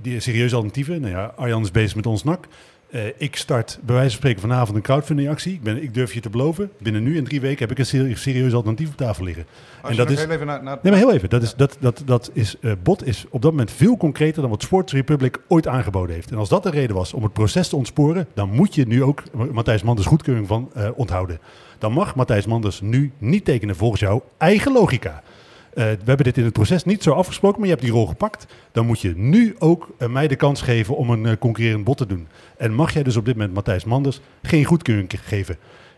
die serieuze alternatieven, nou ja, Arjan is bezig met ons NAC. Eh, ik start bij wijze van spreken vanavond een crowdfundingactie. Ik, ben, ik durf je te beloven, binnen nu en drie weken heb ik een serie- serieus alternatief op tafel liggen. Als En dat is- heel even naar, naar Nee, maar heel even. Dat is, dat, dat, dat is, eh, bot is op dat moment veel concreter dan wat Sports Republic ooit aangeboden heeft. En als dat de reden was om het proces te ontsporen, dan moet je nu ook Ma- Matthijs Manders goedkeuring van eh, onthouden. Dan mag Matthijs Manders nu niet tekenen volgens jouw eigen logica. Eh, we hebben dit in het proces niet zo afgesproken, maar je hebt die rol gepakt. Dan moet je nu ook eh, mij de kans geven om een eh, concurrerend bod te doen. En mag jij dus op dit moment Matthijs Manders geen goedkeuring geven.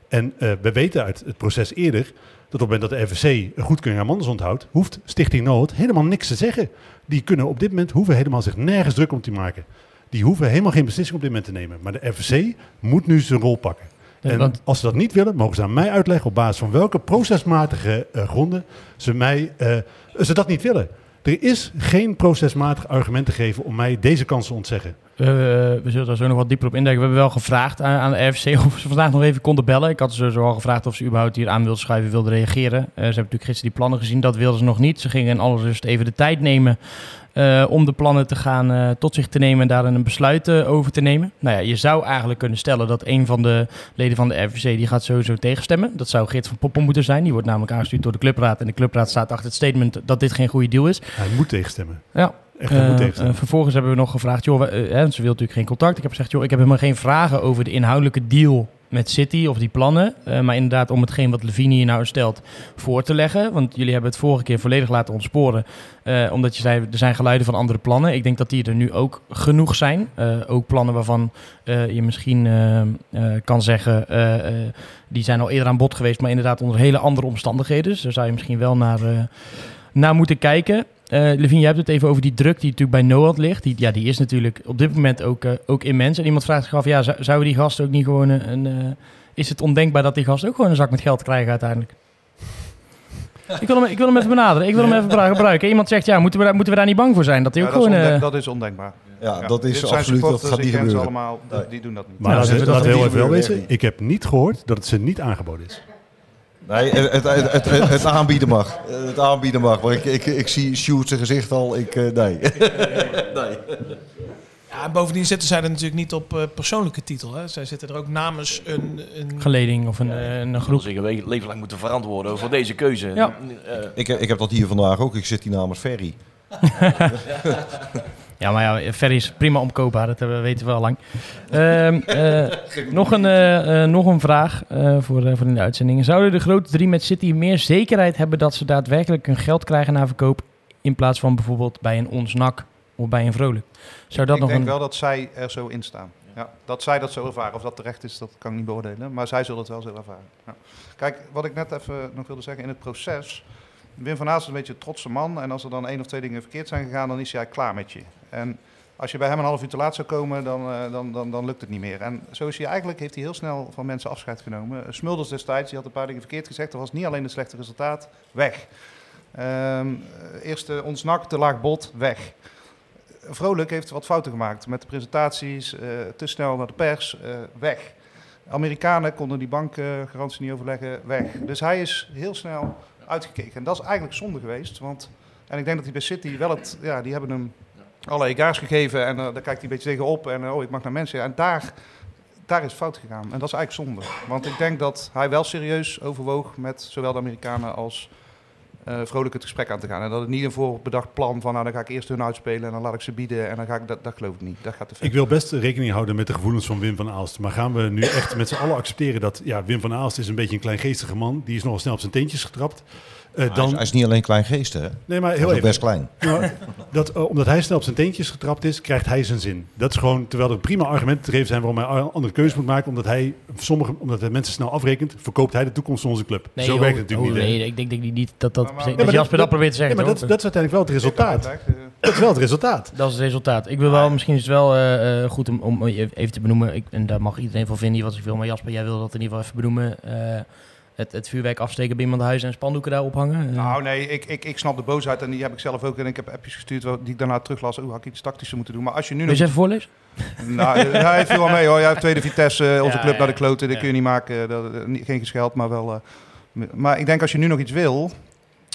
En we weten uit het proces eerder dat op het moment dat de FVC een goedkeuring aan Manders onthoudt, hoeft Stichting Noord helemaal niks te zeggen. Die kunnen op dit moment hoeven helemaal zich nergens druk om te maken. Die hoeven helemaal geen beslissing op dit moment te nemen. Maar de FVC moet nu zijn rol pakken. En want- als ze dat niet willen, mogen ze aan mij uitleggen op basis van welke procesmatige eh, gronden ze, mij, eh, ze dat niet willen. Er is geen procesmatig argument te geven om mij deze kans te ontzeggen. we, we zullen daar zo nog wat dieper op induiken. We hebben wel gevraagd aan, aan de RFC of ze vandaag nog even konden bellen. Ik had ze zo al gevraagd of ze überhaupt hier aan wilden schuiven, wilden reageren. Eh, ze hebben natuurlijk gisteren die plannen gezien, dat wilden ze nog niet. Ze gingen in alle rust even de tijd nemen eh, om de plannen te gaan eh, tot zich te nemen en daar een besluit eh, over te nemen. Nou ja, je zou eigenlijk kunnen stellen dat een van de leden van de RVC die gaat sowieso tegenstemmen. Dat zou Geert van Poppen moeten zijn. Die wordt namelijk aangestuurd door de clubraad. En de clubraad staat achter het statement dat dit geen goede deal is. Hij moet tegenstemmen. Ja. Echt, hij moet tegenstemmen. vervolgens hebben we nog gevraagd, joh, hè, ze wil natuurlijk geen contact. Ik heb gezegd, joh, ik heb helemaal geen vragen over de inhoudelijke deal met City of die plannen. Eh, maar inderdaad om hetgeen wat Levine hier nou stelt voor te leggen. Want jullie hebben het vorige keer volledig laten ontsporen. eh, omdat je zei, er zijn geluiden van andere plannen. Ik denk dat die er nu ook genoeg zijn. Eh, ook plannen waarvan je misschien kan zeggen... die zijn al eerder aan bod geweest, maar inderdaad onder hele andere omstandigheden. Dus daar zou je misschien wel naar, naar moeten kijken. Eh Levine, jij hebt het even over die druk die natuurlijk bij Noord ligt. Die, ja, die is natuurlijk op dit moment ook, eh, ook immens. En iemand vraagt zich af, ja, zou- zouden die gasten ook niet gewoon een... een, eh, is het ondenkbaar dat die gasten ook gewoon een zak met geld krijgen uiteindelijk? Ik wil, hem, ik wil hem even benaderen. Ik wil hem even gebru- gebruiken. Iemand zegt, ja, moeten we, daar, moeten we daar niet bang voor zijn? Dat Ja, ook dat, is gewoon... ondenk- eh, dat is ondenkbaar. Ja, dat is absoluut, dat gaat niet gebeuren. allemaal, Nee. die doen dat niet. Maar Nou, laten we- dat- heel even wel wezen. Ik heb niet gehoord dat het ze niet aangeboden is. Nee, het, het, het, het, het aanbieden mag. Het aanbieden mag. Maar ik, ik, ik zie Sjoerd zijn gezicht al. Ik, eh, nee. nee. Ja, en bovendien zitten zij er natuurlijk niet op eh, persoonlijke titel. Hè. Zij zitten er ook namens een... een geleding of een, eh, een Groep een we- leven lang moeten verantwoorden voor deze keuze. Ja. Ik, heb- ik heb dat hier vandaag ook. Ik zit hier namens Ferry. Ja, maar ja, Ferry is prima omkoopbaar. Dat weten we al lang. Ehm, eh, nog, een, eh, eh, nog een vraag eh, voor, voor in de uitzending. Zouden de grote drie met City meer zekerheid hebben dat ze daadwerkelijk hun geld krijgen na verkoop... in plaats van bijvoorbeeld bij een Onsnak of bij een Vrolijk? Zou dat ik nog denk een... wel dat zij er zo in staan. Ja, dat zij dat zo ervaren. Of dat terecht is, dat kan ik niet beoordelen. Maar zij zullen het wel zo ervaren. Ja. Kijk, wat ik net even nog wilde zeggen in het proces. Wim van Aast is een beetje een trotse man. En als er dan één of twee dingen verkeerd zijn gegaan, dan is hij klaar met je. En als je bij hem een half uur te laat zou komen, dan, eh, dan, dan, dan lukt het niet meer. En zo is hij eigenlijk, heeft hij heel snel van mensen afscheid genomen. Smulders destijds, die had een paar dingen verkeerd gezegd. Dat was niet alleen het slechte resultaat, weg. Ehm eerst ons nak, te laag bot, weg. Vrolijk heeft wat fouten gemaakt met de presentaties, eh, te snel naar de pers, eh, weg. Amerikanen konden die bankgarantie niet overleggen, weg. Dus hij is heel snel uitgekeken. En dat is eigenlijk zonde geweest, want... En ik denk dat hij bij City wel het... Ja, die hebben hem alle egaars gegeven en eh, daar kijkt hij een beetje tegenop. En eh, oh, ik mag naar mensen. En daar, daar is fout gegaan. En dat is eigenlijk zonde. Want ik denk dat hij wel serieus overwoog met zowel de Amerikanen als eh, vrolijk het gesprek aan te gaan. En dat het niet een voorbedacht plan van, nou dan ga ik eerst hun uitspelen en dan laat ik ze bieden en dan ga ik, dat, dat geloof ik niet. Dat gaat te. Ik wil best rekening houden met de gevoelens van Wim van Aalst. Maar gaan we nu echt met z'n allen accepteren dat ja, Wim van Aalst is een beetje een kleingeestige man. Die is nogal snel op zijn teentjes getrapt. Eh, Hij, is, dan, hij is niet alleen klein geest, hè? nee, maar Hij heel even. best klein. Nou, dat, eh, omdat hij snel op zijn teentjes getrapt is, krijgt hij zijn zin. Dat is gewoon, terwijl er prima argumenten te geven zijn waarom hij een andere keuze moet maken. Omdat hij, sommige, omdat hij mensen snel afrekent, verkoopt hij de toekomst van onze club. Zo joh, werkt het natuurlijk oh, niet. Nee, ik denk, denk niet dat dat, Maar- maar- dat maar Jasper dat, probeert te Ja, zeggen. maar dat, dat is uiteindelijk wel het resultaat. Dat is wel het resultaat. Dat is het resultaat. Ik wil wel, misschien is het wel eh, eh, goed om, om even te benoemen. Ik, en daar mag iedereen van vinden wat ik wil. Maar Jasper, jij wil dat in ieder geval even benoemen. Het, het vuurwerk afsteken bij iemand huis en spandoeken daar ophangen. Eh, Nou nee, ik, ik, ik snap de boosheid en die heb ik zelf ook. En ik heb appjes gestuurd die ik daarna teruglas. Oeh, had ik iets tactischer moeten doen. Maar als je nu wil je nog... eens even voorlezen? Nou, hij viel wel mee hoor. Jij hebt tweede Vitesse, eh, onze Ja, club naar de kloten. Dat kun je niet maken. Dat, eh, niet- geen gescheld, maar wel... maar ik denk als je nu nog iets wil...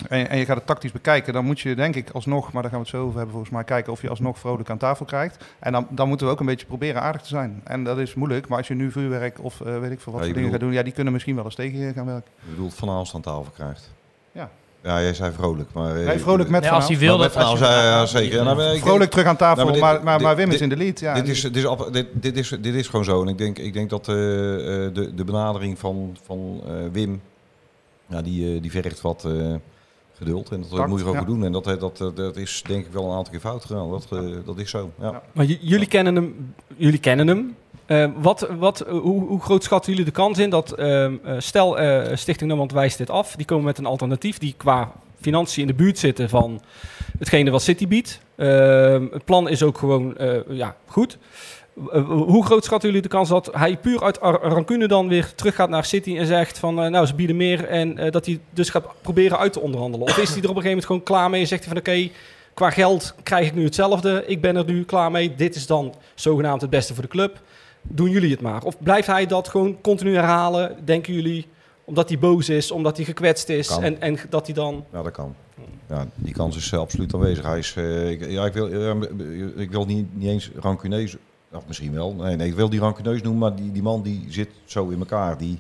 En, en je gaat het tactisch bekijken, dan moet je denk ik alsnog, maar daar gaan we het zo over hebben volgens mij, kijken of je alsnog vrolijk aan tafel krijgt. En dan, dan moeten we ook een beetje proberen aardig te zijn. En dat is moeilijk, maar als je nu vuurwerk of eh, weet ik veel wat Ja, voor dingen bedoelt- gaat doen, ja, die kunnen misschien wel eens tegen je gaan werken. Je bedoelt Van Aalst aan tafel krijgt. Ja. Ja, jij zei vrolijk. Maar, eh, Nee, vrolijk met Nee, Van als hij Aalst. wil Maar dat... met Als je, ja, ja, zeker. Ja, nou, maar ik denk- Vrolijk terug aan tafel, Nou, maar maar, dit- maar, maar, dit- Wim is in de lead. Ja, dit, is, dit, is, dit, dit, is, dit is gewoon zo. En ik denk, ik denk dat eh, eh, de, de benadering van, van eh, Wim, ja, die, die vergt wat eh, geduld. En dat moet je ook ja. doen. En dat, eh, dat, dat, dat is denk ik wel een aantal keer fout gegaan. Dat, eh, dat is zo. Ja. Ja. Maar jullie kennen hem. Jullie kennen hem. Eh, wat, wat, eh, hoe, hoe groot schatten jullie de kans in dat, ehm, eh, stel eh, Stichting Noord wijst dit af, die komen met een alternatief die qua financiën in de buurt zitten van hetgene wat City biedt. Ehm, het plan is ook gewoon eh, ja, goed. Eh, hoe groot schatten jullie de kans dat hij puur uit rancune dan weer terug gaat naar City en zegt van eh, nou ze bieden meer en eh, dat hij dus gaat proberen uit te onderhandelen? Of is hij er op een gegeven moment gewoon klaar mee en zegt hij van oké, qua geld krijg ik nu hetzelfde. Ik ben er nu klaar mee. Dit is dan zogenaamd het beste voor de club. Doen jullie het maar. Of blijft hij dat gewoon continu herhalen? Denken jullie, omdat hij boos is, omdat hij gekwetst is Kan. en, en dat hij dan... Ja, dat kan. Ja, die kans is eh, absoluut aanwezig. Hij is, eh, ik, ja, ik wil, eh, ik wil niet, niet eens rancuneus, of misschien wel. Nee, nee, ik wil die rancuneus noemen, maar die, die man die zit zo in elkaar. Die,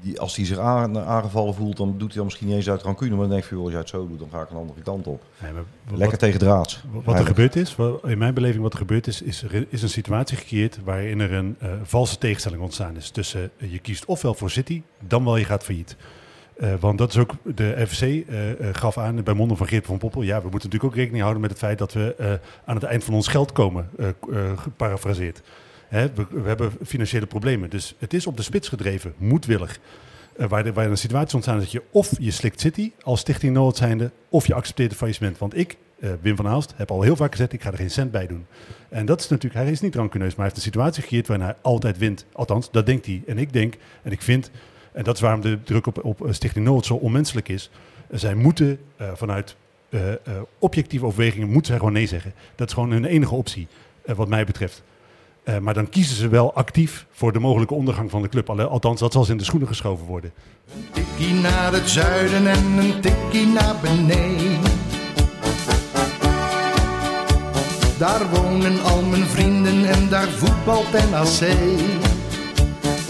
die, als hij zich aan, aangevallen voelt, dan doet hij dan misschien niet eens uit rancune. Maar dan denk ik, van, joh, als jij het zo doet, dan ga ik een andere kant op. Nee, maar wat- Lekker tegen draads. Wat er Eigenlijk. gebeurd is, wat- in mijn beleving wat er gebeurd is, is er is een situatie gecreëerd waarin er een eh, valse tegenstelling ontstaan is. Tussen eh, je kiest ofwel voor City, dan wel je gaat failliet. Eh, want dat is ook, de FVC eh, eh, gaf aan bij monden van Geert van Poppel, ja, we moeten natuurlijk ook rekening houden met het feit dat we aan het eind van ons geld komen, geparafraseerd. We, hebben financiële problemen, dus het is op de spits gedreven, moedwillig. Waar, de, waar een situatie ontstaan is dat je of je slikt City als Stichting Noord zijnde, of je accepteert het faillissement. Want ik, Wim van Aalst, heb al heel vaak gezegd, ik ga er geen cent bij doen. En dat is natuurlijk, hij is niet rancuneus, maar hij heeft een situatie gecreëerd waarin hij altijd wint. Althans, dat denkt hij. En ik denk, en ik vind, en dat is waarom de druk op, op eh, Stichting Noord zo onmenselijk is. zij moeten eh, vanuit eh, objectieve overwegingen, moeten zij gewoon nee zeggen. Dat is gewoon hun enige optie, wat mij betreft. Maar dan kiezen ze wel actief voor de mogelijke ondergang van de club. Althans, dat zal ze in de schoenen geschoven worden. tikkie naar het zuiden en een tikkie naar beneden. Daar wonen al mijn vrienden en daar voetbalt NAC.